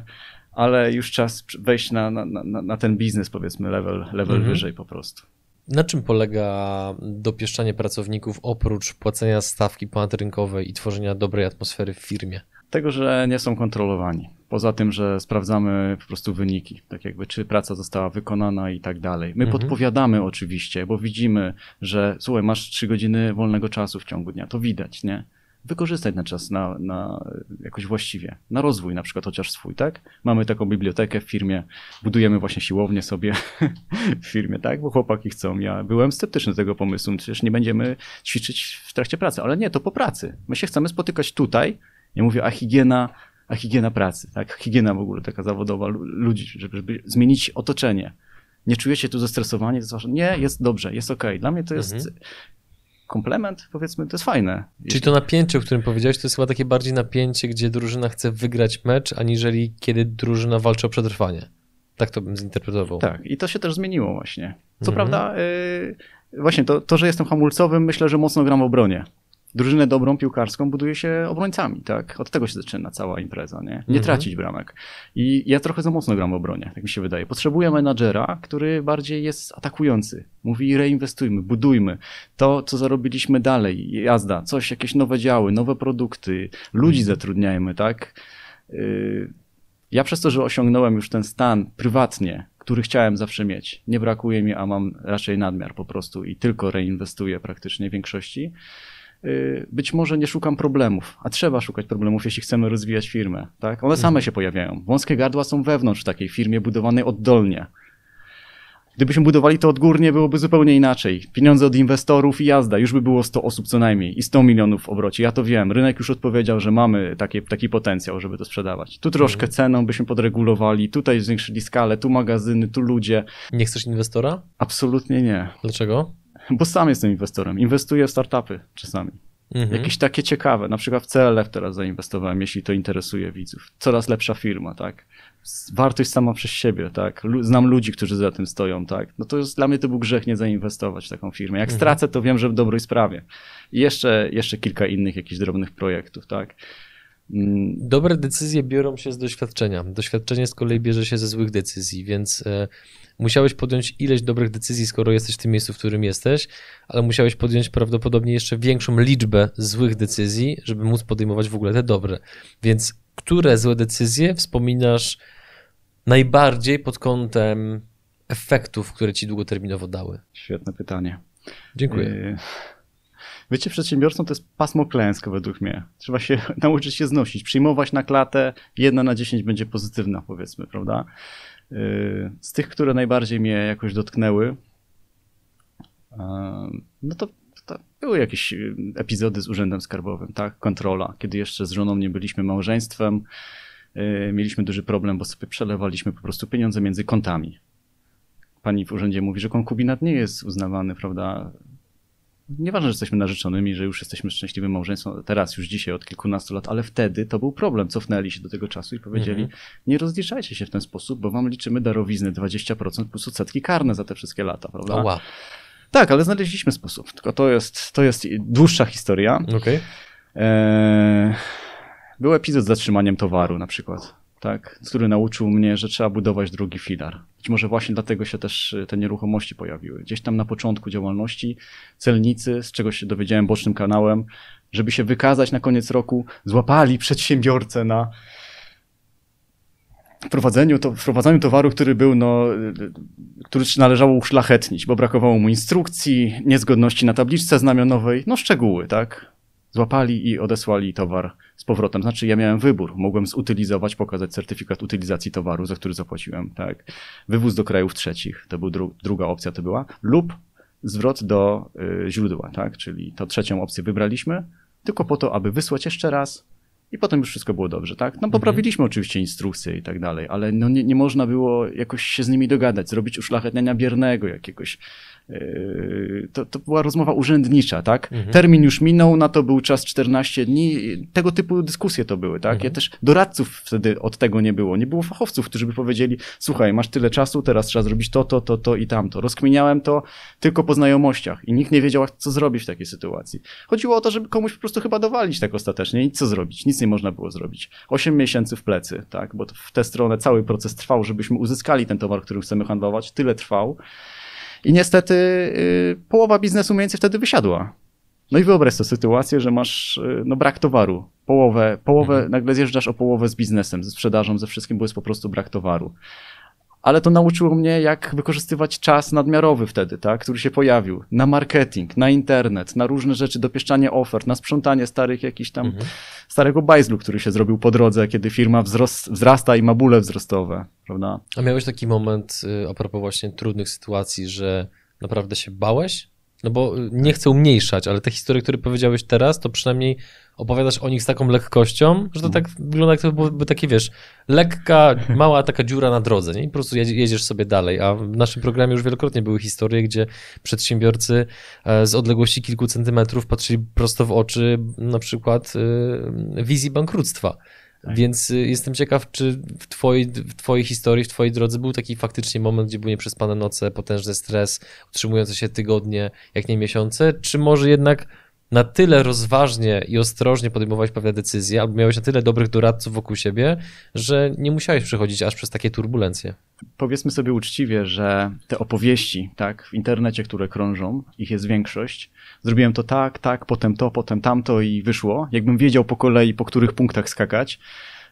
ale już czas wejść na, na, na, na ten biznes, powiedzmy, level, level mhm. wyżej po prostu. Na czym polega dopieszczanie pracowników oprócz płacenia stawki ponadrynkowej i tworzenia dobrej atmosfery w firmie? Tego, że nie są kontrolowani. Poza tym, że sprawdzamy po prostu wyniki, tak jakby czy praca została wykonana i tak dalej. My mhm. podpowiadamy oczywiście, bo widzimy, że słuchaj, masz trzy godziny wolnego czasu w ciągu dnia, to widać, nie? Wykorzystać ten czas na, na jakoś właściwie, na rozwój na przykład chociaż swój, tak? Mamy taką bibliotekę w firmie, budujemy właśnie siłownię sobie w firmie, tak? Bo chłopaki chcą. Ja byłem sceptyczny do tego pomysłu, przecież nie będziemy ćwiczyć w trakcie pracy, ale nie, to po pracy. My się chcemy spotykać tutaj, ja mówię, a higiena, a higiena pracy, tak? Higiena w ogóle taka zawodowa ludzi, żeby, żeby zmienić otoczenie. Nie czujecie tu zestresowanie? Nie, jest dobrze, jest. Okay. Dla mnie to jest mhm komplement, powiedzmy, to jest fajne. Czyli to napięcie, o którym powiedziałeś, to jest chyba takie bardziej napięcie, gdzie drużyna chce wygrać mecz, aniżeli kiedy drużyna walczy o przetrwanie. Tak to bym zinterpretował. Tak, i to się też zmieniło właśnie. Co mhm. prawda, yy, właśnie to, to, że jestem hamulcowym, myślę, że mocno gram w obronie drużynę dobrą piłkarską buduje się obrońcami, tak? Od tego się zaczyna cała impreza, nie? Nie mhm. tracić bramek. I ja trochę za mocno gram w obronie, tak mi się wydaje. Potrzebuję menadżera, który bardziej jest atakujący. Mówi reinwestujmy, budujmy. To, co zarobiliśmy dalej, jazda, coś, jakieś nowe działy, nowe produkty, ludzi mhm. zatrudniajmy, tak? Ja przez to, że osiągnąłem już ten stan prywatnie, który chciałem zawsze mieć, nie brakuje mi, a mam raczej nadmiar po prostu i tylko reinwestuję praktycznie w większości, być może nie szukam problemów, a trzeba szukać problemów, jeśli chcemy rozwijać firmę. Tak? One same mhm. się pojawiają. Wąskie gardła są wewnątrz takiej firmie budowanej oddolnie. Gdybyśmy budowali to odgórnie, byłoby zupełnie inaczej. Pieniądze od inwestorów i jazda. Już by było 100 osób co najmniej i 100 milionów w obrocie. Ja to wiem. Rynek już odpowiedział, że mamy taki, taki potencjał, żeby to sprzedawać. Tu troszkę mhm. ceną byśmy podregulowali, tutaj zwiększyli skalę, tu magazyny, tu ludzie. Nie chcesz inwestora? Absolutnie nie. Dlaczego? Bo sam jestem inwestorem. Inwestuję w startupy czasami. Mhm. Jakieś takie ciekawe. Na przykład w CLF teraz zainwestowałem, jeśli to interesuje widzów. Coraz lepsza firma, tak? Wartość sama przez siebie, tak? Znam ludzi, którzy za tym stoją, tak? No to jest, dla mnie to był grzech nie zainwestować w taką firmę. Jak mhm. stracę, to wiem, że w dobrej sprawie. I jeszcze, jeszcze kilka innych jakichś drobnych projektów, tak? Mm. Dobre decyzje biorą się z doświadczenia. Doświadczenie z kolei bierze się ze złych decyzji, więc e, musiałeś podjąć ileś dobrych decyzji, skoro jesteś w tym miejscu, w którym jesteś, ale musiałeś podjąć prawdopodobnie jeszcze większą liczbę złych decyzji, żeby móc podejmować w ogóle te dobre. Więc które złe decyzje wspominasz najbardziej pod kątem efektów, które ci długoterminowo dały? Świetne pytanie. Dziękuję. Y Bycie przedsiębiorcą to jest pasmo klęsk według mnie. Trzeba się nauczyć się znosić, przyjmować na klatę, jedna na dziesięć będzie pozytywna, powiedzmy, prawda? Z tych, które najbardziej mnie jakoś dotknęły, no to, to były jakieś epizody z Urzędem Skarbowym, tak? Kontrola, kiedy jeszcze z żoną nie byliśmy małżeństwem, y, mieliśmy duży problem, bo sobie przelewaliśmy po prostu pieniądze między kontami. Pani w urzędzie mówi, że konkubinat nie jest uznawany, prawda, Nieważne, że jesteśmy narzeczonymi, że już jesteśmy szczęśliwym małżeństwem, teraz, już dzisiaj, od kilkunastu lat, ale wtedy to był problem. Cofnęli się do tego czasu i powiedzieli, mhm. nie rozliczajcie się w ten sposób, bo wam liczymy darowizny 20% plus odsetki karne za te wszystkie lata, prawda? wow. Tak, ale znaleźliśmy sposób. Tylko to jest, to jest dłuższa historia. Okay. Eee, był epizod z zatrzymaniem towaru na przykład tak, który nauczył mnie, że trzeba budować drugi filar. Być może właśnie dlatego się też y, te nieruchomości pojawiły. Gdzieś tam na początku działalności celnicy, z czego się dowiedziałem bocznym kanałem, żeby się wykazać na koniec roku, złapali przedsiębiorcę na wprowadzeniu, to, wprowadzaniu towaru, który był, no, który należało uszlachetnić, bo brakowało mu instrukcji, niezgodności na tabliczce znamionowej, no szczegóły, tak? Złapali i odesłali towar z powrotem. Znaczy, ja miałem wybór. Mogłem zutylizować, pokazać certyfikat utylizacji towaru, za który zapłaciłem, tak? Wywóz do krajów trzecich, to był dru druga opcja, to była, lub zwrot do y, źródła, tak? Czyli to trzecią opcję wybraliśmy, tylko po to, aby wysłać jeszcze raz, i potem już wszystko było dobrze, tak? No poprawiliśmy mhm. oczywiście instrukcje i tak dalej, ale no nie, nie można było jakoś się z nimi dogadać, zrobić uszlachetniania biernego jakiegoś, to, to była rozmowa urzędnicza, tak? Mhm. Termin już minął, na to był czas 14 dni. Tego typu dyskusje to były, tak? Mhm. Ja też doradców wtedy od tego nie było. Nie było fachowców, którzy by powiedzieli, słuchaj, masz tyle czasu, teraz trzeba zrobić to, to, to, to i tamto. Rozkminiałem to tylko po znajomościach i nikt nie wiedział, co zrobić w takiej sytuacji. Chodziło o to, żeby komuś po prostu chyba dowalić tak ostatecznie i co zrobić. Nic nie można było zrobić. Osiem miesięcy w plecy, tak? Bo w tę stronę cały proces trwał, żebyśmy uzyskali ten towar, którym chcemy handlować. Tyle trwał. I niestety y, połowa biznesu mniej więcej wtedy wysiadła. No i wyobraź sobie sytuację, że masz y, no, brak towaru. Połowę, połowę mhm. nagle zjeżdżasz o połowę z biznesem, ze sprzedażą, ze wszystkim, bo jest po prostu brak towaru ale to nauczyło mnie, jak wykorzystywać czas nadmiarowy wtedy, tak, który się pojawił, na marketing, na internet, na różne rzeczy, dopieszczanie ofert, na sprzątanie starych jakichś tam, mhm. starego bajzlu, który się zrobił po drodze, kiedy firma wzrost, wzrasta i ma bóle wzrostowe, prawda? A miałeś taki moment, y, a propos właśnie trudnych sytuacji, że naprawdę się bałeś? No bo y, nie chcę umniejszać, ale te historie, które powiedziałeś teraz, to przynajmniej opowiadasz o nich z taką lekkością, że to tak wygląda jak to byłoby takie, wiesz, lekka, mała taka dziura na drodze, nie? I po prostu jedziesz sobie dalej. A w naszym programie już wielokrotnie były historie, gdzie przedsiębiorcy e, z odległości kilku centymetrów patrzyli prosto w oczy na przykład e, wizji bankructwa. Tak. Więc y, jestem ciekaw, czy w twojej, w twojej historii, w twojej drodze był taki faktycznie moment, gdzie były nieprzespane noce, potężny stres, utrzymujące się tygodnie, jak nie miesiące, czy może jednak na tyle rozważnie i ostrożnie podejmować pewne decyzje, albo miałeś na tyle dobrych doradców wokół siebie, że nie musiałeś przechodzić aż przez takie turbulencje. Powiedzmy sobie uczciwie, że te opowieści, tak, w internecie, które krążą, ich jest większość. Zrobiłem to tak, tak, potem to, potem tamto i wyszło. Jakbym wiedział po kolei, po których punktach skakać,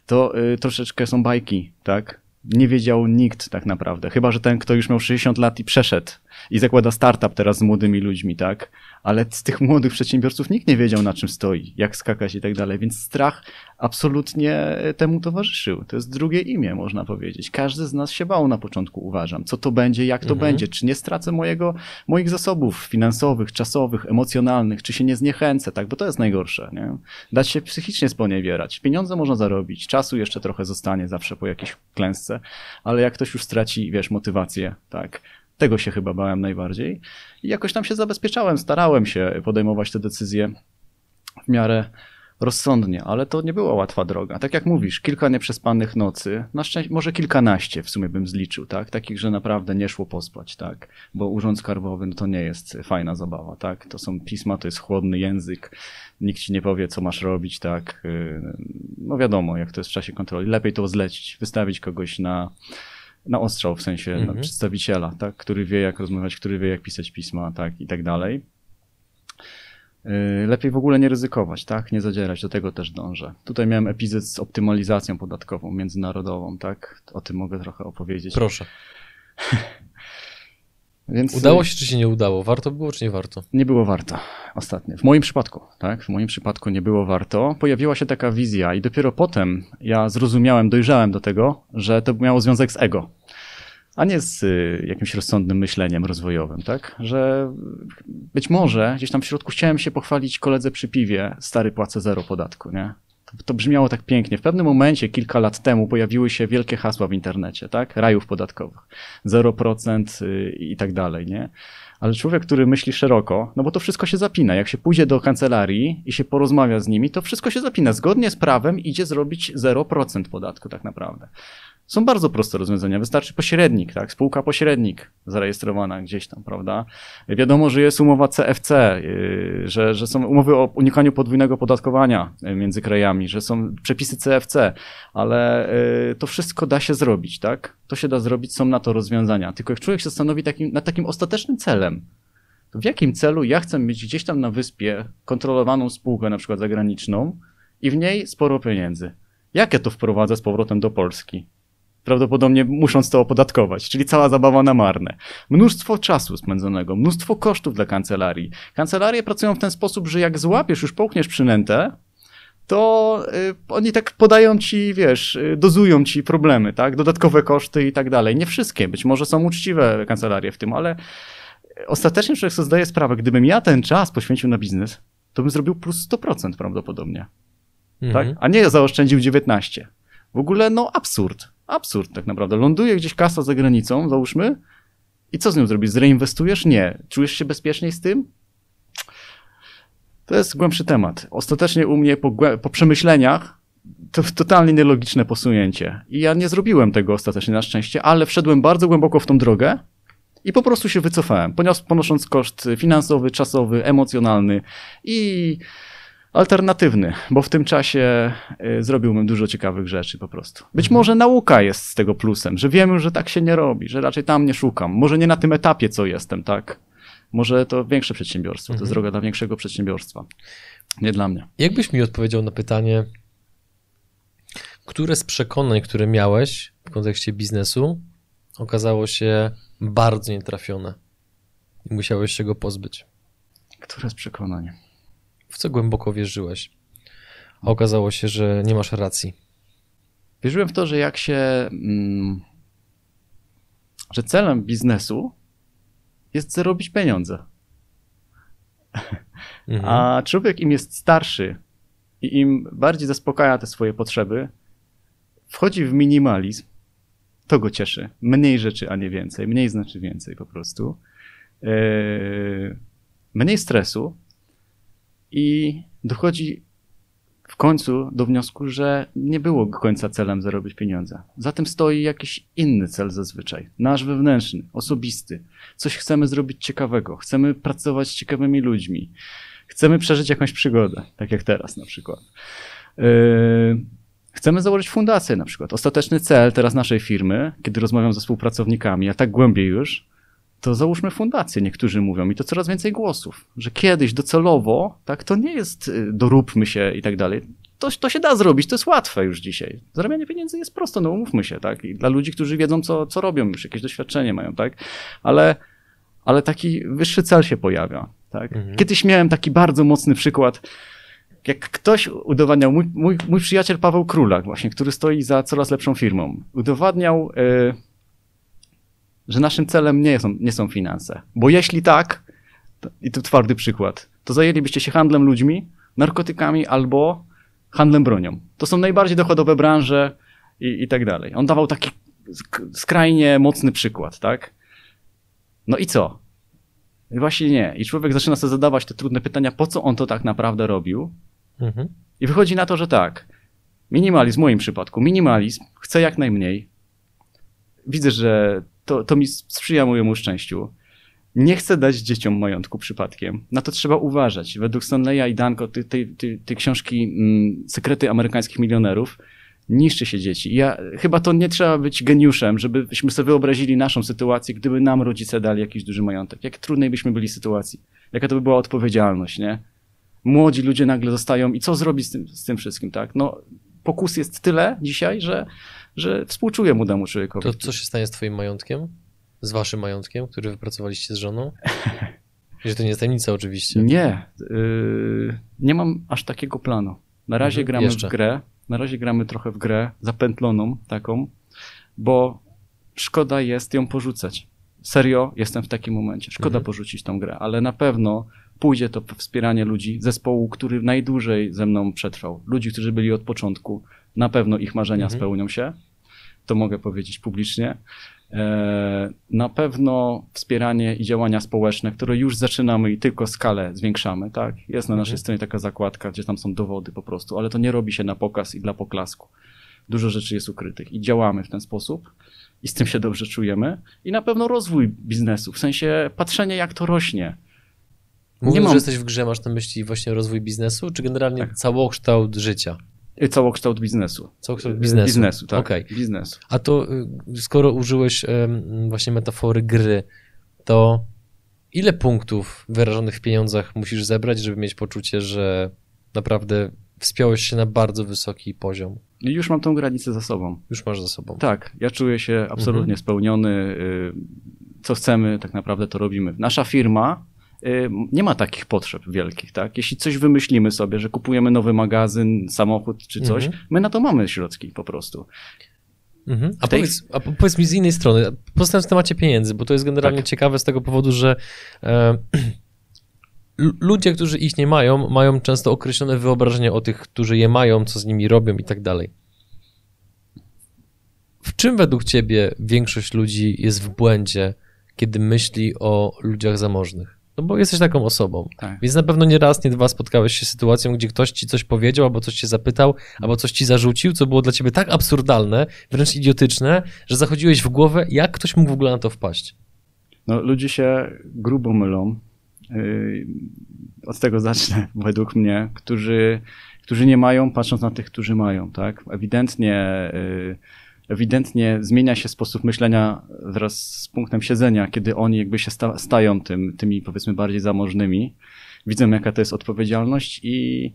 to y, troszeczkę są bajki, tak? Nie wiedział nikt tak naprawdę. Chyba, że ten, kto już miał 60 lat i przeszedł i zakłada startup teraz z młodymi ludźmi, tak? ale z tych młodych przedsiębiorców nikt nie wiedział na czym stoi, jak skakać i tak dalej, więc strach absolutnie temu towarzyszył. To jest drugie imię, można powiedzieć. Każdy z nas się bał na początku, uważam. Co to będzie, jak to mhm. będzie, czy nie stracę mojego, moich zasobów finansowych, czasowych, emocjonalnych, czy się nie zniechęcę, tak, bo to jest najgorsze, nie? Dać się psychicznie sponiewierać. Pieniądze można zarobić, czasu jeszcze trochę zostanie zawsze po jakiejś klęsce, ale jak ktoś już straci, wiesz, motywację, tak, tego się chyba bałem najbardziej. I jakoś tam się zabezpieczałem, starałem się podejmować te decyzje w miarę rozsądnie, ale to nie była łatwa droga. Tak jak mówisz, kilka nieprzespanych nocy, na szczęście, może kilkanaście w sumie bym zliczył, tak? Takich, że naprawdę nie szło pospać, tak? Bo urząd skarbowy no to nie jest fajna zabawa, tak? To są pisma, to jest chłodny język, nikt ci nie powie, co masz robić, tak? No wiadomo, jak to jest w czasie kontroli. Lepiej to zlecić, wystawić kogoś na na ostrzał, w sensie mhm. przedstawiciela, tak, który wie, jak rozmawiać, który wie, jak pisać pisma, tak, i tak dalej. Y, lepiej w ogóle nie ryzykować, tak? Nie zadzierać, do tego też dążę. Tutaj miałem epizod z optymalizacją podatkową międzynarodową, tak? O tym mogę trochę opowiedzieć. Proszę. Więc... Udało się, czy się nie udało? Warto było, czy nie warto? Nie było warto ostatnio. W moim przypadku, tak? W moim przypadku nie było warto. Pojawiła się taka wizja i dopiero potem ja zrozumiałem, dojrzałem do tego, że to miało związek z ego, a nie z y, jakimś rozsądnym myśleniem rozwojowym, tak? Że być może gdzieś tam w środku chciałem się pochwalić koledze przy piwie, stary płacę zero podatku, nie? To brzmiało tak pięknie. W pewnym momencie, kilka lat temu, pojawiły się wielkie hasła w internecie, tak? Rajów podatkowych. 0% y, i tak dalej, nie? Ale człowiek, który myśli szeroko, no bo to wszystko się zapina. Jak się pójdzie do kancelarii i się porozmawia z nimi, to wszystko się zapina. Zgodnie z prawem idzie zrobić 0% podatku tak naprawdę. Są bardzo proste rozwiązania. Wystarczy pośrednik, tak? Spółka pośrednik zarejestrowana gdzieś tam, prawda? Wiadomo, że jest umowa CFC, yy, że, że są umowy o unikaniu podwójnego podatkowania yy, między krajami, że są przepisy CFC, ale yy, to wszystko da się zrobić, tak? To się da zrobić, są na to rozwiązania. Tylko jak człowiek się stanowi takim, nad takim ostatecznym celem, to w jakim celu ja chcę mieć gdzieś tam na wyspie kontrolowaną spółkę, na przykład zagraniczną, i w niej sporo pieniędzy? Jak ja to wprowadzę z powrotem do Polski? Prawdopodobnie musząc to opodatkować, czyli cała zabawa na marne. Mnóstwo czasu spędzonego, mnóstwo kosztów dla kancelarii. Kancelarie pracują w ten sposób, że jak złapiesz, już połkniesz przynętę, to y, oni tak podają ci, wiesz, y, dozują ci problemy, tak? Dodatkowe koszty i tak dalej. Nie wszystkie, być może są uczciwe kancelarie w tym, ale ostatecznie człowiek sobie zdaje sprawę, gdybym ja ten czas poświęcił na biznes, to bym zrobił plus 100% prawdopodobnie. Mhm. Tak? A nie zaoszczędził 19. W ogóle, no absurd. Absurd tak naprawdę. Ląduje gdzieś kasa za granicą, załóżmy, i co z nią zrobisz? Zreinwestujesz? Nie. Czujesz się bezpieczniej z tym? To jest głębszy temat. Ostatecznie u mnie po, po przemyśleniach to totalnie nielogiczne posunięcie. I ja nie zrobiłem tego ostatecznie na szczęście, ale wszedłem bardzo głęboko w tą drogę i po prostu się wycofałem, ponosząc koszt finansowy, czasowy, emocjonalny i alternatywny, bo w tym czasie y, zrobiłbym dużo ciekawych rzeczy po prostu. Być może nauka jest z tego plusem, że wiemy, że tak się nie robi, że raczej tam nie szukam. Może nie na tym etapie, co jestem, tak? Może to większe przedsiębiorstwo, to jest Mhm. droga dla większego przedsiębiorstwa. Nie dla mnie. Jakbyś mi odpowiedział na pytanie, które z przekonań, które miałeś w kontekście biznesu, okazało się bardzo nietrafione i musiałeś się go pozbyć? Które z przekonań? W co głęboko wierzyłeś? A okazało się, że nie masz racji. Wierzyłem w to, że jak się. Mm, że celem biznesu jest zarobić pieniądze. Mhm. A człowiek im jest starszy i im bardziej zaspokaja te swoje potrzeby, wchodzi w minimalizm, to go cieszy. Mniej rzeczy, a nie więcej. Mniej znaczy więcej po prostu. Yy, mniej stresu i dochodzi w końcu do wniosku, że nie było końca celem zarobić pieniądze. Za tym stoi jakiś inny cel zazwyczaj. Nasz wewnętrzny, osobisty. Coś chcemy zrobić ciekawego. Chcemy pracować z ciekawymi ludźmi. Chcemy przeżyć jakąś przygodę, tak jak teraz na przykład. Yy, Chcemy założyć fundację na przykład. Ostateczny cel teraz naszej firmy, kiedy rozmawiam ze współpracownikami, a tak głębiej już, to załóżmy fundację, niektórzy mówią, i to coraz więcej głosów, że kiedyś docelowo, tak, to nie jest y, doróbmy się i tak dalej. To, to się da zrobić, to jest łatwe już dzisiaj. Zarabianie pieniędzy jest proste, no umówmy się, tak, i dla ludzi, którzy wiedzą, co, co robią, już jakieś doświadczenie mają, tak, ale, ale taki wyższy cel się pojawia, tak. Mhm. Kiedyś miałem taki bardzo mocny przykład, jak ktoś udowadniał, mój, mój, mój przyjaciel Paweł Królak właśnie, który stoi za coraz lepszą firmą, udowadniał, y, że naszym celem nie są, nie są finanse. Bo jeśli tak, to, i to twardy przykład, to zajęlibyście się handlem ludźmi, narkotykami albo handlem bronią. To są najbardziej dochodowe branże i, i tak dalej. On dawał taki sk- skrajnie mocny przykład, tak? No i co? I Właśnie nie. I człowiek zaczyna sobie zadawać te trudne pytania, po co on to tak naprawdę robił, Mhm. i wychodzi na to, że tak. Minimalizm, w moim przypadku, minimalizm, chcę jak najmniej. Widzę, że to, to mi sprzyja mojemu szczęściu. Nie chcę dać dzieciom majątku przypadkiem. Na to trzeba uważać. Według Stanleya i Danko, tej, tej, tej, tej książki mm, Sekrety amerykańskich milionerów, niszczy się dzieci. Ja, chyba to nie trzeba być geniuszem, żebyśmy sobie wyobrazili naszą sytuację, gdyby nam rodzice dali jakiś duży majątek. Jak trudnej byśmy byli sytuacji. Jaka to by była odpowiedzialność, nie? młodzi ludzie nagle zostają i co zrobić z tym, z tym wszystkim, tak? No, pokus jest tyle dzisiaj, że, że współczuję młodemu człowiekowi. To co się stanie z twoim majątkiem? Z waszym majątkiem, który wypracowaliście z żoną? Że to nie jest tajemnica oczywiście. Nie, yy, nie mam aż takiego planu. Na razie Mhm, gramy jeszcze. w grę, na razie gramy trochę w grę zapętloną taką, bo szkoda jest ją porzucać. Serio, jestem w takim momencie. Szkoda Mhm. porzucić tą grę, ale na pewno pójdzie to wspieranie ludzi, zespołu, który najdłużej ze mną przetrwał. Ludzi, którzy byli od początku. Na pewno ich marzenia Mhm. spełnią się. To mogę powiedzieć publicznie. E, Na pewno wspieranie i działania społeczne, które już zaczynamy i tylko skalę zwiększamy, tak? Jest na naszej Mhm. stronie taka zakładka, gdzie tam są dowody po prostu, ale to nie robi się na pokaz i dla poklasku. Dużo rzeczy jest ukrytych i działamy w ten sposób i z tym się dobrze czujemy. I na pewno rozwój biznesu, w sensie patrzenie jak to rośnie. Mówiąc, mam- że jesteś w grze, masz na myśli właśnie rozwój biznesu, czy generalnie Tak. całokształt życia? Y, Całokształt biznesu. Całokształt biznesu. Biznesu, tak. Okej. Biznesu. A to y, skoro użyłeś właśnie metafory gry, to ile punktów wyrażonych w pieniądzach musisz zebrać, żeby mieć poczucie, że naprawdę wspiąłeś się na bardzo wysoki poziom? I już mam tą granicę za sobą. Już masz za sobą. Tak, ja czuję się absolutnie Mhm. spełniony. y, Co chcemy, tak naprawdę to robimy. Nasza firma nie ma takich potrzeb wielkich, tak? Jeśli coś wymyślimy sobie, że kupujemy nowy magazyn, samochód czy coś, Mhm. my na to mamy środki po prostu. Mhm. A, tej- powiedz, a po- powiedz mi z innej strony, pozostając w temacie pieniędzy, bo to jest generalnie Tak. ciekawe z tego powodu, że e, ludzie, którzy ich nie mają, mają często określone wyobrażenie o tych, którzy je mają, co z nimi robią i tak dalej. W czym według ciebie większość ludzi jest w błędzie, kiedy myśli o ludziach zamożnych? No bo jesteś taką osobą. Tak. Więc na pewno nie raz, nie dwa spotkałeś się z sytuacją, gdzie ktoś ci coś powiedział, albo coś cię zapytał, albo coś ci zarzucił, co było dla ciebie tak absurdalne, wręcz idiotyczne, że zachodziłeś w głowę, jak ktoś mógł w ogóle na to wpaść. No, ludzie się grubo mylą. Yy, Od tego zacznę, według mnie, którzy, którzy nie mają, patrząc na tych, którzy mają, tak? Ewidentnie, yy, ewidentnie zmienia się sposób myślenia wraz z punktem siedzenia, kiedy oni jakby się sta, stają tym, tymi, powiedzmy, bardziej zamożnymi. Widzą, jaka to jest odpowiedzialność i,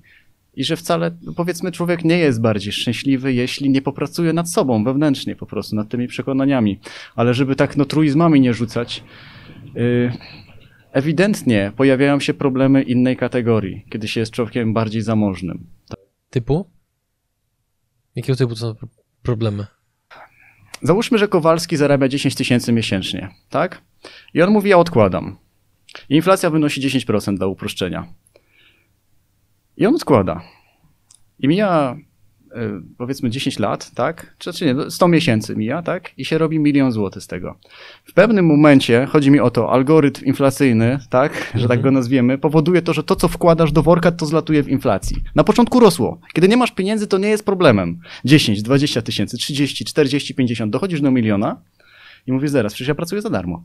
i że wcale, powiedzmy, człowiek nie jest bardziej szczęśliwy, jeśli nie popracuje nad sobą wewnętrznie po prostu, nad tymi przekonaniami. Ale żeby tak no truizmami nie rzucać, yy, ewidentnie pojawiają się problemy innej kategorii, kiedy się jest człowiekiem bardziej zamożnym. Typu? Jakiego typu są pro- problemy? Załóżmy, że Kowalski zarabia 10 tysięcy miesięcznie, tak? I on mówi, ja odkładam. Inflacja wynosi 10% dla uproszczenia. I on odkłada. I mija powiedzmy 10 lat, tak? Czy, czy nie, 100 miesięcy mija, tak? I się robi milion złotych z tego. W pewnym momencie, chodzi mi o to, algorytm inflacyjny, tak? Że tak go nazwiemy, powoduje to, że to, co wkładasz do worka, to zlatuje w inflacji. Na początku rosło. Kiedy nie masz pieniędzy, to nie jest problemem. 10, 20 tysięcy, 30, 40, 50, dochodzisz do miliona i mówisz zaraz, przecież ja pracuję za darmo.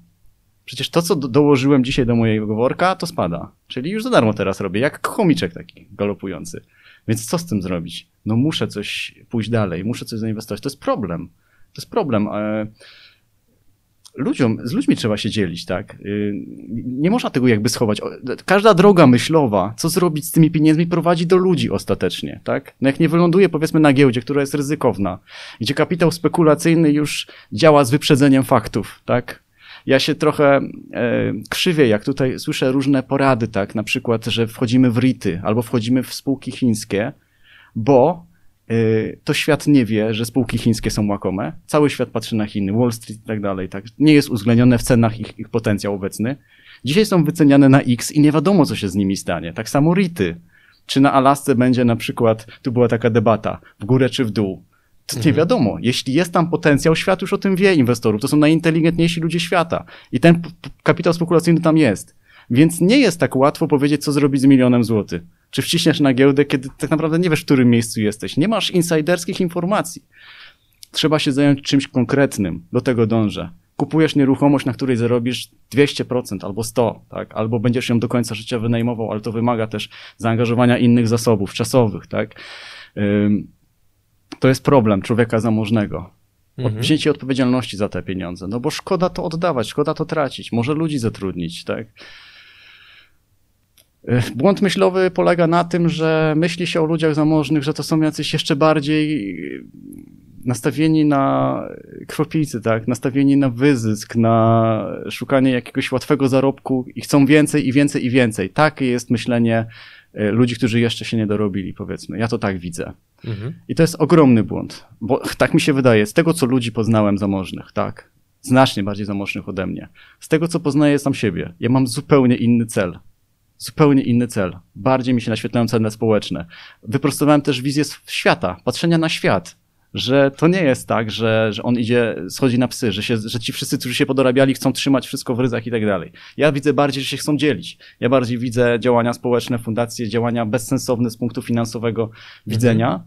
Przecież to, co do- dołożyłem dzisiaj do mojego worka, to spada. Czyli już za darmo teraz robię, jak chomiczek taki galopujący. Więc co z tym zrobić? No muszę coś pójść dalej, muszę coś zainwestować. To jest problem. To jest problem. E, Ludziom, z ludźmi trzeba się dzielić, tak? Y, Nie można tego jakby schować. Każda droga myślowa, co zrobić z tymi pieniędzmi, prowadzi do ludzi ostatecznie, tak? No jak nie wyląduje powiedzmy na giełdzie, która jest ryzykowna, gdzie kapitał spekulacyjny już działa z wyprzedzeniem faktów, tak? Ja się trochę e, krzywię, jak tutaj słyszę różne porady, tak? Na przykład, że wchodzimy w RITy albo wchodzimy w spółki chińskie, bo y, to świat nie wie, że spółki chińskie są łakome. Cały świat patrzy na Chiny, Wall Street i tak dalej. Tak? Nie jest uwzględnione w cenach ich, ich potencjał obecny. Dzisiaj są wyceniane na X i nie wiadomo, co się z nimi stanie. Tak samo RITy. Czy na Alasce będzie na przykład, tu była taka debata, w górę czy w dół. To nie wiadomo. Jeśli jest tam potencjał, świat już o tym wie, inwestorów. To są najinteligentniejsi ludzie świata. I ten kapitał spekulacyjny tam jest. Więc nie jest tak łatwo powiedzieć, co zrobić z milionem złotych. Czy wciśniesz na giełdę, kiedy tak naprawdę nie wiesz, w którym miejscu jesteś. Nie masz insiderskich informacji. Trzeba się zająć czymś konkretnym. Do tego dążę. Kupujesz nieruchomość, na której zarobisz 200% albo 100%, tak? albo będziesz ją do końca życia wynajmował, ale to wymaga też zaangażowania innych zasobów czasowych. Tak? To jest problem człowieka zamożnego. Od, wzięcie odpowiedzialności za te pieniądze. No bo szkoda to oddawać, szkoda to tracić. Może ludzi zatrudnić, tak? Błąd myślowy polega na tym, że myśli się o ludziach zamożnych, że to są jacyś jeszcze bardziej nastawieni na krwopicy, tak? Nastawieni na wyzysk, na szukanie jakiegoś łatwego zarobku i chcą więcej i więcej i więcej. Takie jest myślenie e, ludzi, którzy jeszcze się nie dorobili, powiedzmy. Ja to tak widzę. Mhm. I to jest ogromny błąd, bo tak mi się wydaje, z tego co ludzi poznałem zamożnych, tak, znacznie bardziej zamożnych ode mnie, z tego co poznaję sam siebie, ja mam zupełnie inny cel. Zupełnie inny cel. Bardziej mi się naświetlają cele społeczne. Wyprostowałem też wizję świata, patrzenia na świat. Że to nie jest tak, że, że on idzie, schodzi na psy, że, się, że ci wszyscy, którzy się podorabiali, chcą trzymać wszystko w ryzach i tak dalej. Ja widzę bardziej, że się chcą dzielić. Ja bardziej widzę działania społeczne, fundacje, działania bezsensowne z punktu finansowego widzenia,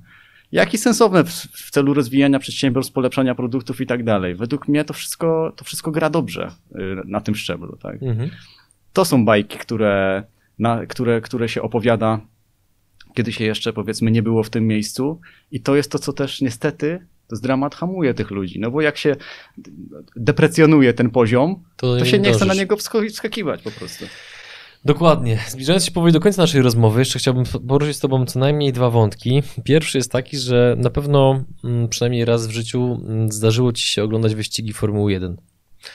jak i sensowne w, w celu rozwijania przedsiębiorstw, polepszania produktów i tak dalej. Według mnie to wszystko, to wszystko gra dobrze y, na tym szczeblu. Tak? Mhm. To są bajki, które, na, które, które się opowiada, kiedy się jeszcze powiedzmy nie było w tym miejscu. I to jest to, co też niestety, to jest dramat hamuje tych ludzi. No bo jak się deprecjonuje ten poziom, to niego się nie chce na niego wskakiwać po prostu. Dokładnie. Zbliżając się powoli do końca naszej rozmowy, jeszcze chciałbym poruszyć z Tobą co najmniej dwa wątki. Pierwszy jest taki, że na pewno mm, przynajmniej raz w życiu mm, zdarzyło Ci się oglądać wyścigi Formuły 1.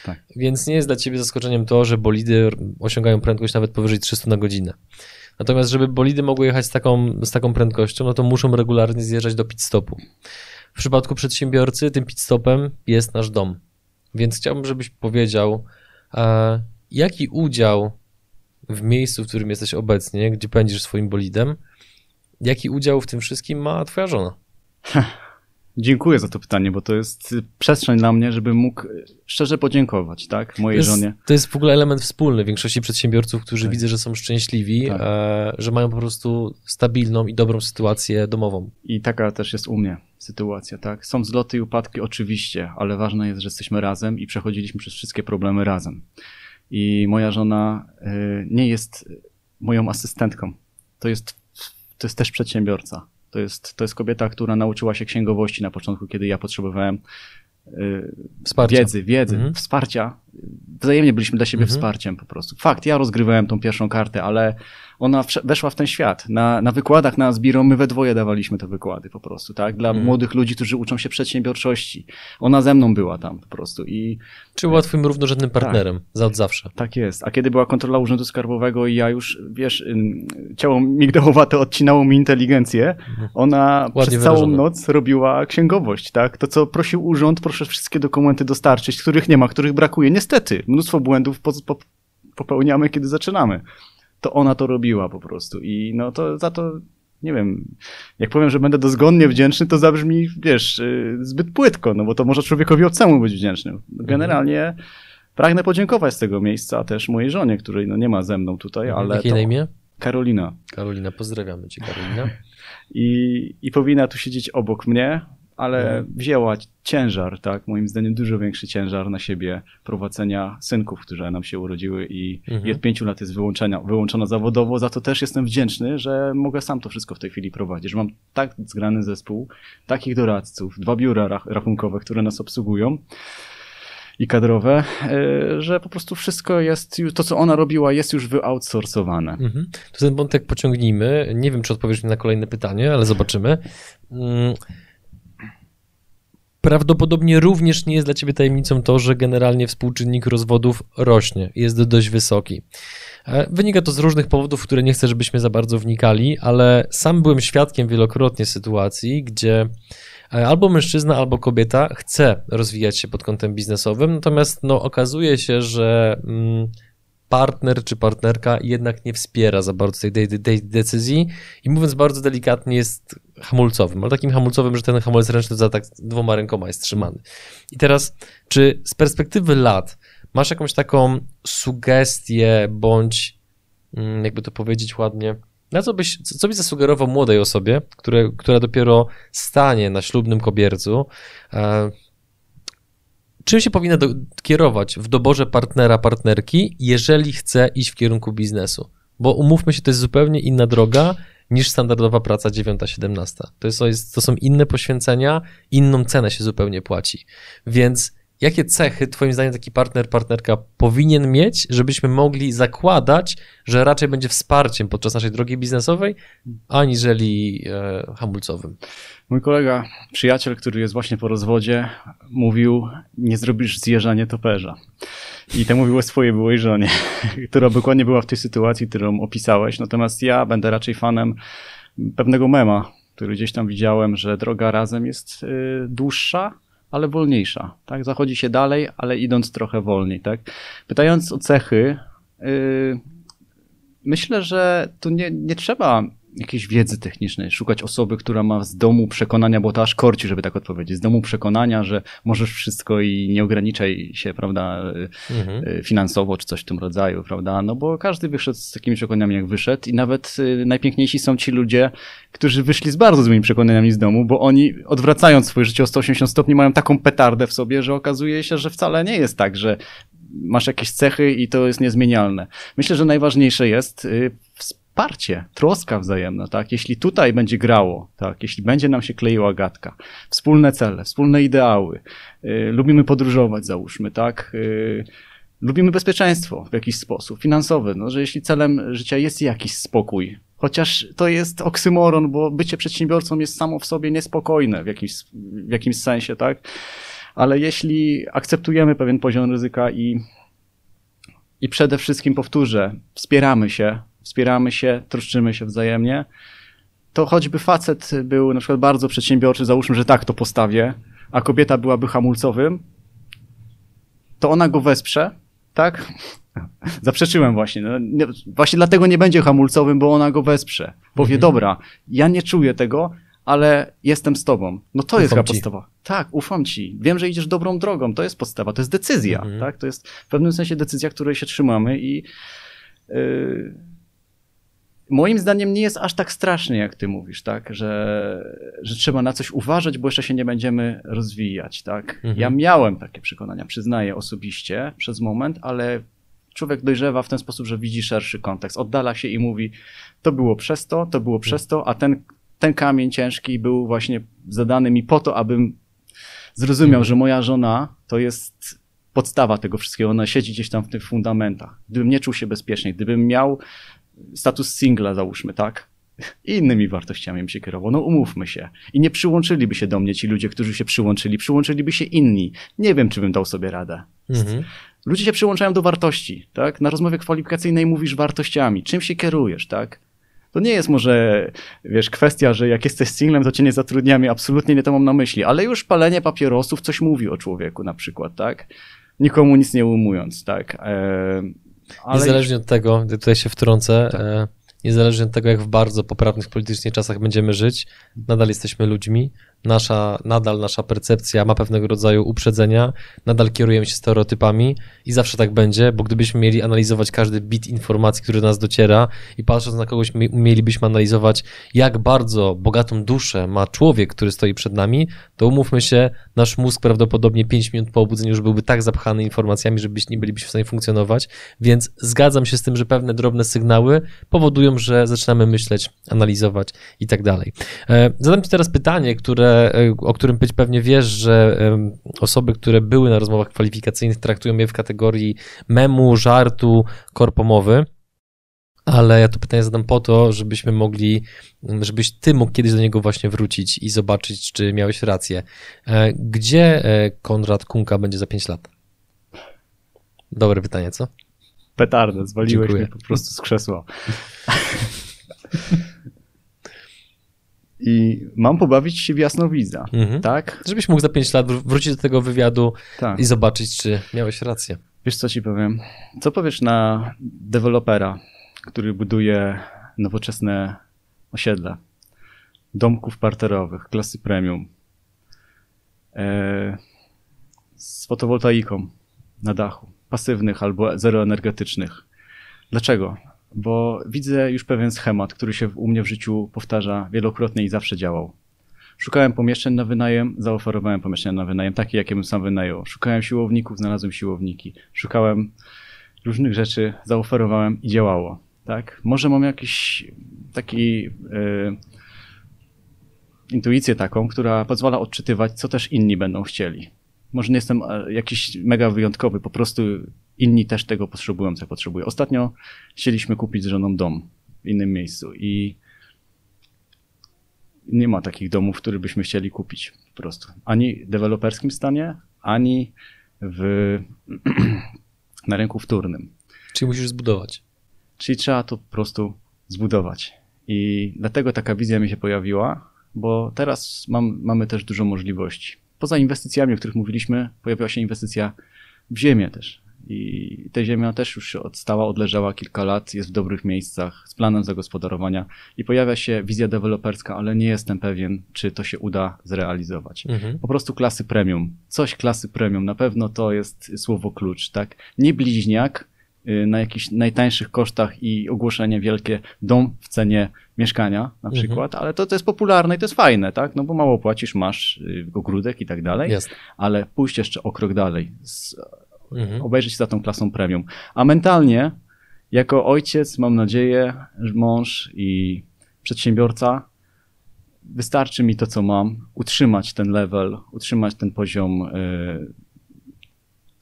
Tak. Więc nie jest dla Ciebie zaskoczeniem to, że bolidy osiągają prędkość nawet powyżej 300 na godzinę. Natomiast, żeby bolidy mogły jechać z taką, z taką prędkością, no to muszą regularnie zjeżdżać do pit stopu. W przypadku przedsiębiorcy tym pit stopem jest nasz dom. Więc chciałbym, żebyś powiedział, e, jaki udział w miejscu, w którym jesteś obecnie, gdzie pędzisz swoim bolidem, jaki udział w tym wszystkim ma twoja żona? Dziękuję za to pytanie, bo to jest przestrzeń dla mnie, żebym mógł szczerze podziękować, tak, mojej jest, żonie. To jest w ogóle element wspólny większości przedsiębiorców, którzy Tak. widzę, że są szczęśliwi, Tak. e, że mają po prostu stabilną i dobrą sytuację domową. I taka też jest u mnie sytuacja, tak. Są wzloty i upadki oczywiście, ale ważne jest, że jesteśmy razem i przechodziliśmy przez wszystkie problemy razem. I moja żona y, nie jest moją asystentką. To jest, to jest też przedsiębiorca. To jest, to jest kobieta, która nauczyła się księgowości na początku, kiedy ja potrzebowałem y, Wsparcia. wiedzy, wiedzy, Mhm. wsparcia. Wzajemnie byliśmy dla siebie Mhm. wsparciem po prostu. Fakt, ja rozgrywałem tą pierwszą kartę, ale ona weszła w ten świat. Na, na wykładach na Zbiro my we dwoje dawaliśmy te wykłady po prostu, tak? Dla Mhm. młodych ludzi, którzy uczą się przedsiębiorczości. Ona ze mną była tam po prostu i Czy była twoim równorzędnym partnerem za od zawsze? tak jest. A kiedy była kontrola Urzędu Skarbowego i ja już, wiesz, ciało migdałowate odcinało mi inteligencję, ona Mhm. Ładnie przez całą wyrażone. noc robiła księgowość, tak? To, co prosił urząd, proszę wszystkie dokumenty dostarczyć, których nie ma, których brakuje. Niestety, mnóstwo błędów po, po, popełniamy, kiedy zaczynamy. To ona to robiła po prostu i no to za to, nie wiem, jak powiem, że będę dozgonnie wdzięczny, to zabrzmi, wiesz, y, zbyt płytko, no bo to może człowiekowi obcemu być wdzięcznym. Generalnie pragnę podziękować z tego miejsca też mojej żonie, której no nie ma ze mną tutaj, ale Jakie to na imię? Karolina. Karolina, pozdrawiamy cię Karolina. I, I powinna tu siedzieć obok mnie, ale Mhm. wzięła ciężar, tak, moim zdaniem dużo większy ciężar na siebie prowadzenia synków, które nam się urodziły i, Mhm. i od pięciu lat jest wyłączenia, wyłączona zawodowo, za to też jestem wdzięczny, że mogę sam to wszystko w tej chwili prowadzić, że mam tak zgrany zespół, takich doradców, dwa biura rach- rachunkowe, które nas obsługują i kadrowe, y, że po prostu wszystko jest, to co ona robiła jest już wyoutsourcowane. Mhm. To ten wątek pociągnijmy. Nie wiem, czy odpowiesz mi na kolejne pytanie, ale zobaczymy. Prawdopodobnie również nie jest dla ciebie tajemnicą to, że generalnie współczynnik rozwodów rośnie, jest dość wysoki. E, Wynika to z różnych powodów, które nie chcę, żebyśmy za bardzo wnikali, ale sam byłem świadkiem wielokrotnie sytuacji, gdzie e, albo mężczyzna, albo kobieta chce rozwijać się pod kątem biznesowym, natomiast no, okazuje się, że mm, partner czy partnerka jednak nie wspiera za bardzo tej, tej, tej decyzji i mówiąc bardzo delikatnie jest hamulcowym, ale takim hamulcowym, że ten hamulec ręczny za tak dwoma rękoma jest trzymany. I teraz, czy z perspektywy lat masz jakąś taką sugestię bądź mm, jakby to powiedzieć ładnie, na co byś, co byś zasugerował młodej osobie, które, która dopiero stanie na ślubnym kobiercu, e, czym się powinna do, kierować w doborze partnera, partnerki, jeżeli chce iść w kierunku biznesu? Bo umówmy się, to jest zupełnie inna droga niż standardowa praca 9-17. To, jest, to, są inne poświęcenia, inną cenę się zupełnie płaci. Więc jakie cechy, Twoim zdaniem, taki partner, partnerka powinien mieć, żebyśmy mogli zakładać, że raczej będzie wsparciem podczas naszej drogi biznesowej, aniżeli e, hamulcowym? Mój kolega, przyjaciel, który jest właśnie po rozwodzie, mówił: Nie zrobisz zjeżdża nietoperza. I to mówił swojej byłej żonie, która dokładnie była w tej sytuacji, którą opisałeś. Natomiast ja będę raczej fanem pewnego mema, który gdzieś tam widziałem, że droga razem jest y, dłuższa, ale wolniejsza. Tak? Zachodzi się dalej, ale idąc trochę wolniej. Tak? Pytając o cechy, y, myślę, że tu nie, nie trzeba jakiejś wiedzy technicznej, szukać osoby, która ma z domu przekonania, bo to aż korci, żeby tak odpowiedzieć, z domu przekonania, że możesz wszystko i nie ograniczaj się, prawda, y, Mhm. y, finansowo czy coś w tym rodzaju, prawda, no bo każdy wyszedł z takimi przekonaniami, jak wyszedł i nawet y, najpiękniejsi są ci ludzie, którzy wyszli z bardzo złymi przekonaniami z domu, bo oni odwracając swoje życie o 180 stopni mają taką petardę w sobie, że okazuje się, że wcale nie jest tak, że masz jakieś cechy i to jest niezmienialne. Myślę, że najważniejsze jest y, wsparcie, troska wzajemna, tak? Jeśli tutaj będzie grało, tak? Jeśli będzie nam się kleiła gadka, wspólne cele, wspólne ideały, y, lubimy podróżować, załóżmy, tak? Y, Lubimy bezpieczeństwo w jakiś sposób, finansowy, no, że jeśli celem życia jest jakiś spokój, chociaż to jest oksymoron, bo bycie przedsiębiorcą jest samo w sobie niespokojne w jakimś, w jakimś sensie, tak? Ale jeśli akceptujemy pewien poziom ryzyka i, i przede wszystkim powtórzę, wspieramy się, wspieramy się, troszczymy się wzajemnie, to choćby facet był na przykład bardzo przedsiębiorczy, załóżmy, że tak to postawię, a kobieta byłaby hamulcowym, to ona go wesprze, tak? Zaprzeczyłem właśnie. No, nie, właśnie dlatego nie będzie hamulcowym, bo ona go wesprze. Powie, mhm. dobra, ja nie czuję tego, ale jestem z tobą. No to ufam jest chyba podstawa. Tak, ufam ci. Wiem, że idziesz dobrą drogą. To jest podstawa, to jest decyzja, mhm. tak? To jest w pewnym sensie decyzja, której się trzymamy i yy, moim zdaniem nie jest aż tak strasznie, jak ty mówisz, tak? Że, że trzeba na coś uważać, bo jeszcze się nie będziemy rozwijać, tak? Mhm. Ja miałem takie przekonania, przyznaję osobiście przez moment, ale człowiek dojrzewa w ten sposób, że widzi szerszy kontekst, oddala się i mówi, to było przez to, to było przez to, a ten, ten kamień ciężki był właśnie zadany mi po to, abym zrozumiał, że moja żona to jest podstawa tego wszystkiego, ona siedzi gdzieś tam w tych fundamentach. Gdybym nie czuł się bezpiecznie, gdybym miał status singla, załóżmy, tak? I innymi wartościami bym się kierował. No umówmy się. I nie przyłączyliby się do mnie ci ludzie, którzy się przyłączyli. Przyłączyliby się inni. Nie wiem, czy bym dał sobie radę. Mhm. Ludzie się przyłączają do wartości, tak? Na rozmowie kwalifikacyjnej mówisz wartościami. Czym się kierujesz, tak? To nie jest może, wiesz, kwestia, że jak jesteś singlem, to cię nie zatrudniamy. Absolutnie nie to mam na myśli. Ale już palenie papierosów coś mówi o człowieku na przykład, tak? Nikomu nic nie umując, tak? Eee, ale Niezależnie od tego, tutaj się wtrącę, tak. e, niezależnie od tego, jak w bardzo poprawnych politycznie czasach będziemy żyć, nadal jesteśmy ludźmi, nasza, nadal nasza percepcja ma pewnego rodzaju uprzedzenia, nadal kierujemy się stereotypami i zawsze tak będzie, bo gdybyśmy mieli analizować każdy bit informacji, który do nas dociera i patrząc na kogoś, mielibyśmy analizować, jak bardzo bogatą duszę ma człowiek, który stoi przed nami, to umówmy się, nasz mózg prawdopodobnie 5 minut po obudzeniu już byłby tak zapchany informacjami, że nie bylibyśmy w stanie funkcjonować, więc zgadzam się z tym, że pewne drobne sygnały powodują, że zaczynamy myśleć, analizować i tak dalej. E, zadam Ci teraz pytanie, które E, o którym być pewnie wiesz, że osoby, które były na rozmowach kwalifikacyjnych, traktują je w kategorii memu, żartu, korpomowy. Ale ja to pytanie zadam po to, żebyśmy mogli, żebyś ty mógł kiedyś do niego właśnie wrócić i zobaczyć, czy miałeś rację. E, gdzie e, Konrad Kunka będzie za 5 lat? Dobre pytanie, co? Petardę, zwaliłeś Dziękuję. mnie po prostu z krzesła. i mam pobawić się w jasnowidza, mhm. tak? Żebyś mógł za 5 lat wrócić do tego wywiadu tak. i zobaczyć, czy miałeś rację. Wiesz, co ci powiem? Co powiesz na dewelopera, który buduje nowoczesne osiedla, domków parterowych, klasy premium, e, z fotowoltaiką na dachu, pasywnych albo zeroenergetycznych. Dlaczego? Bo widzę już pewien schemat, który się u mnie w życiu powtarza wielokrotnie i zawsze działał. Szukałem pomieszczeń na wynajem, zaoferowałem pomieszczenia na wynajem, takie jakie bym sam wynajął. Szukałem siłowników, znalazłem siłowniki. Szukałem różnych rzeczy, zaoferowałem i działało. Tak? Może mam jakiś taki yy, intuicję taką, która pozwala odczytywać, co też inni będą chcieli. Może nie jestem e, jakiś mega wyjątkowy, po prostu inni też tego potrzebują, co potrzebują. Ostatnio chcieliśmy kupić z żoną dom w innym miejscu i nie ma takich domów, które byśmy chcieli kupić po prostu. Ani w deweloperskim stanie, ani w, na rynku wtórnym. Czyli musisz zbudować. Czyli trzeba to po prostu zbudować. I dlatego taka wizja mi się pojawiła, bo teraz mam, mamy też dużo możliwości. Poza inwestycjami, o których mówiliśmy, pojawiła się inwestycja w ziemię też. I ta ziemia też już odstała, odleżała kilka lat, jest w dobrych miejscach, z planem zagospodarowania i pojawia się wizja deweloperska, ale nie jestem pewien, czy to się uda zrealizować. Mhm. Po prostu klasy premium. Coś klasy premium, na pewno to jest słowo klucz, tak? Nie bliźniak y, na jakichś najtańszych kosztach i ogłoszenie wielkie dom w cenie mieszkania na mhm. przykład, ale to, to jest popularne i to jest fajne, tak? No bo mało płacisz, masz y, ogródek i tak dalej, jest. ale pójść jeszcze o krok dalej. Mhm. obejrzeć za tą klasą premium. A mentalnie, jako ojciec, mam nadzieję, mąż i przedsiębiorca, wystarczy mi to, co mam, utrzymać ten level, utrzymać ten poziom y,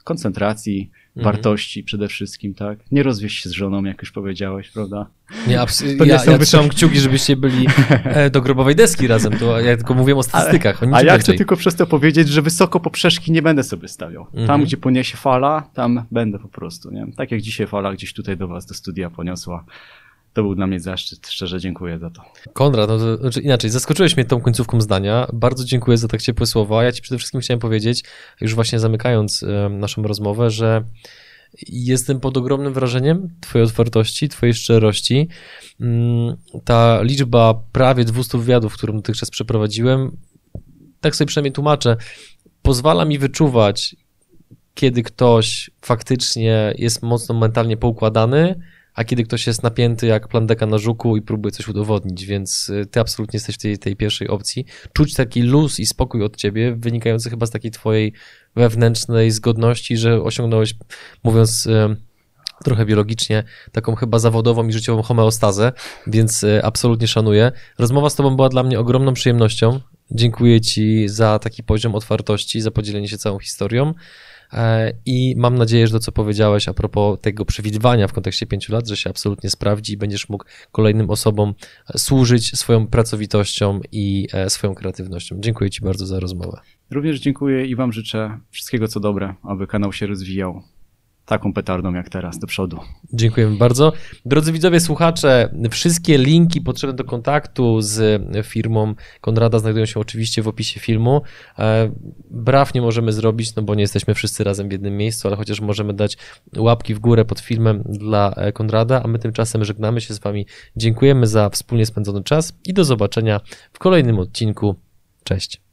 koncentracji, wartości przede wszystkim, tak? Nie rozwieź się z żoną, jak już powiedziałeś, prawda? Ja, są ja wysokie- trzymam kciuki, żebyście byli e, do grobowej deski razem, to ja tylko mówię o statystykach, o A ja chcę tylko przez to powiedzieć, że wysoko poprzeczki nie będę sobie stawiał. Tam, Mhm. gdzie poniesie fala, tam będę po prostu, nie? Tak jak dzisiaj fala gdzieś tutaj do was, do studia poniosła. To był dla mnie zaszczyt. Szczerze dziękuję za to. Konrad, no to, znaczy inaczej, zaskoczyłeś mnie tą końcówką zdania. Bardzo dziękuję za tak ciepłe słowa. Ja ci przede wszystkim chciałem powiedzieć, już właśnie zamykając naszą rozmowę, że jestem pod ogromnym wrażeniem twojej otwartości, twojej szczerości. Mm, Ta liczba prawie 200 wywiadów, którą dotychczas przeprowadziłem, tak sobie przynajmniej tłumaczę, pozwala mi wyczuwać, kiedy ktoś faktycznie jest mocno mentalnie poukładany, a kiedy ktoś jest napięty jak plandeka na żuku i próbuje coś udowodnić, więc y, ty absolutnie jesteś w tej, tej pierwszej opcji. Czuć taki luz i spokój od ciebie, wynikający chyba z takiej twojej wewnętrznej zgodności, że osiągnąłeś, mówiąc y, trochę biologicznie, taką chyba zawodową i życiową homeostazę, więc y, absolutnie szanuję. Rozmowa z tobą była dla mnie ogromną przyjemnością. Dziękuję ci za taki poziom otwartości, za podzielenie się całą historią. E, I mam nadzieję, że to, co powiedziałeś a propos tego przewidywania w kontekście pięciu lat, że się absolutnie sprawdzi i będziesz mógł kolejnym osobom e, służyć swoją pracowitością i e, swoją kreatywnością. Dziękuję Ci bardzo za rozmowę. Również dziękuję i wam życzę wszystkiego co dobre, aby kanał się rozwijał taką petardą jak teraz, do przodu. Dziękujemy bardzo. Drodzy widzowie, słuchacze, wszystkie linki potrzebne do kontaktu z firmą Konrada znajdują się oczywiście w opisie filmu. E, Braw nie możemy zrobić, no bo nie jesteśmy wszyscy razem w jednym miejscu, ale chociaż możemy dać łapki w górę pod filmem dla e, Konrada, a my tymczasem żegnamy się z Wami. Dziękujemy za wspólnie spędzony czas i do zobaczenia w kolejnym odcinku. Cześć.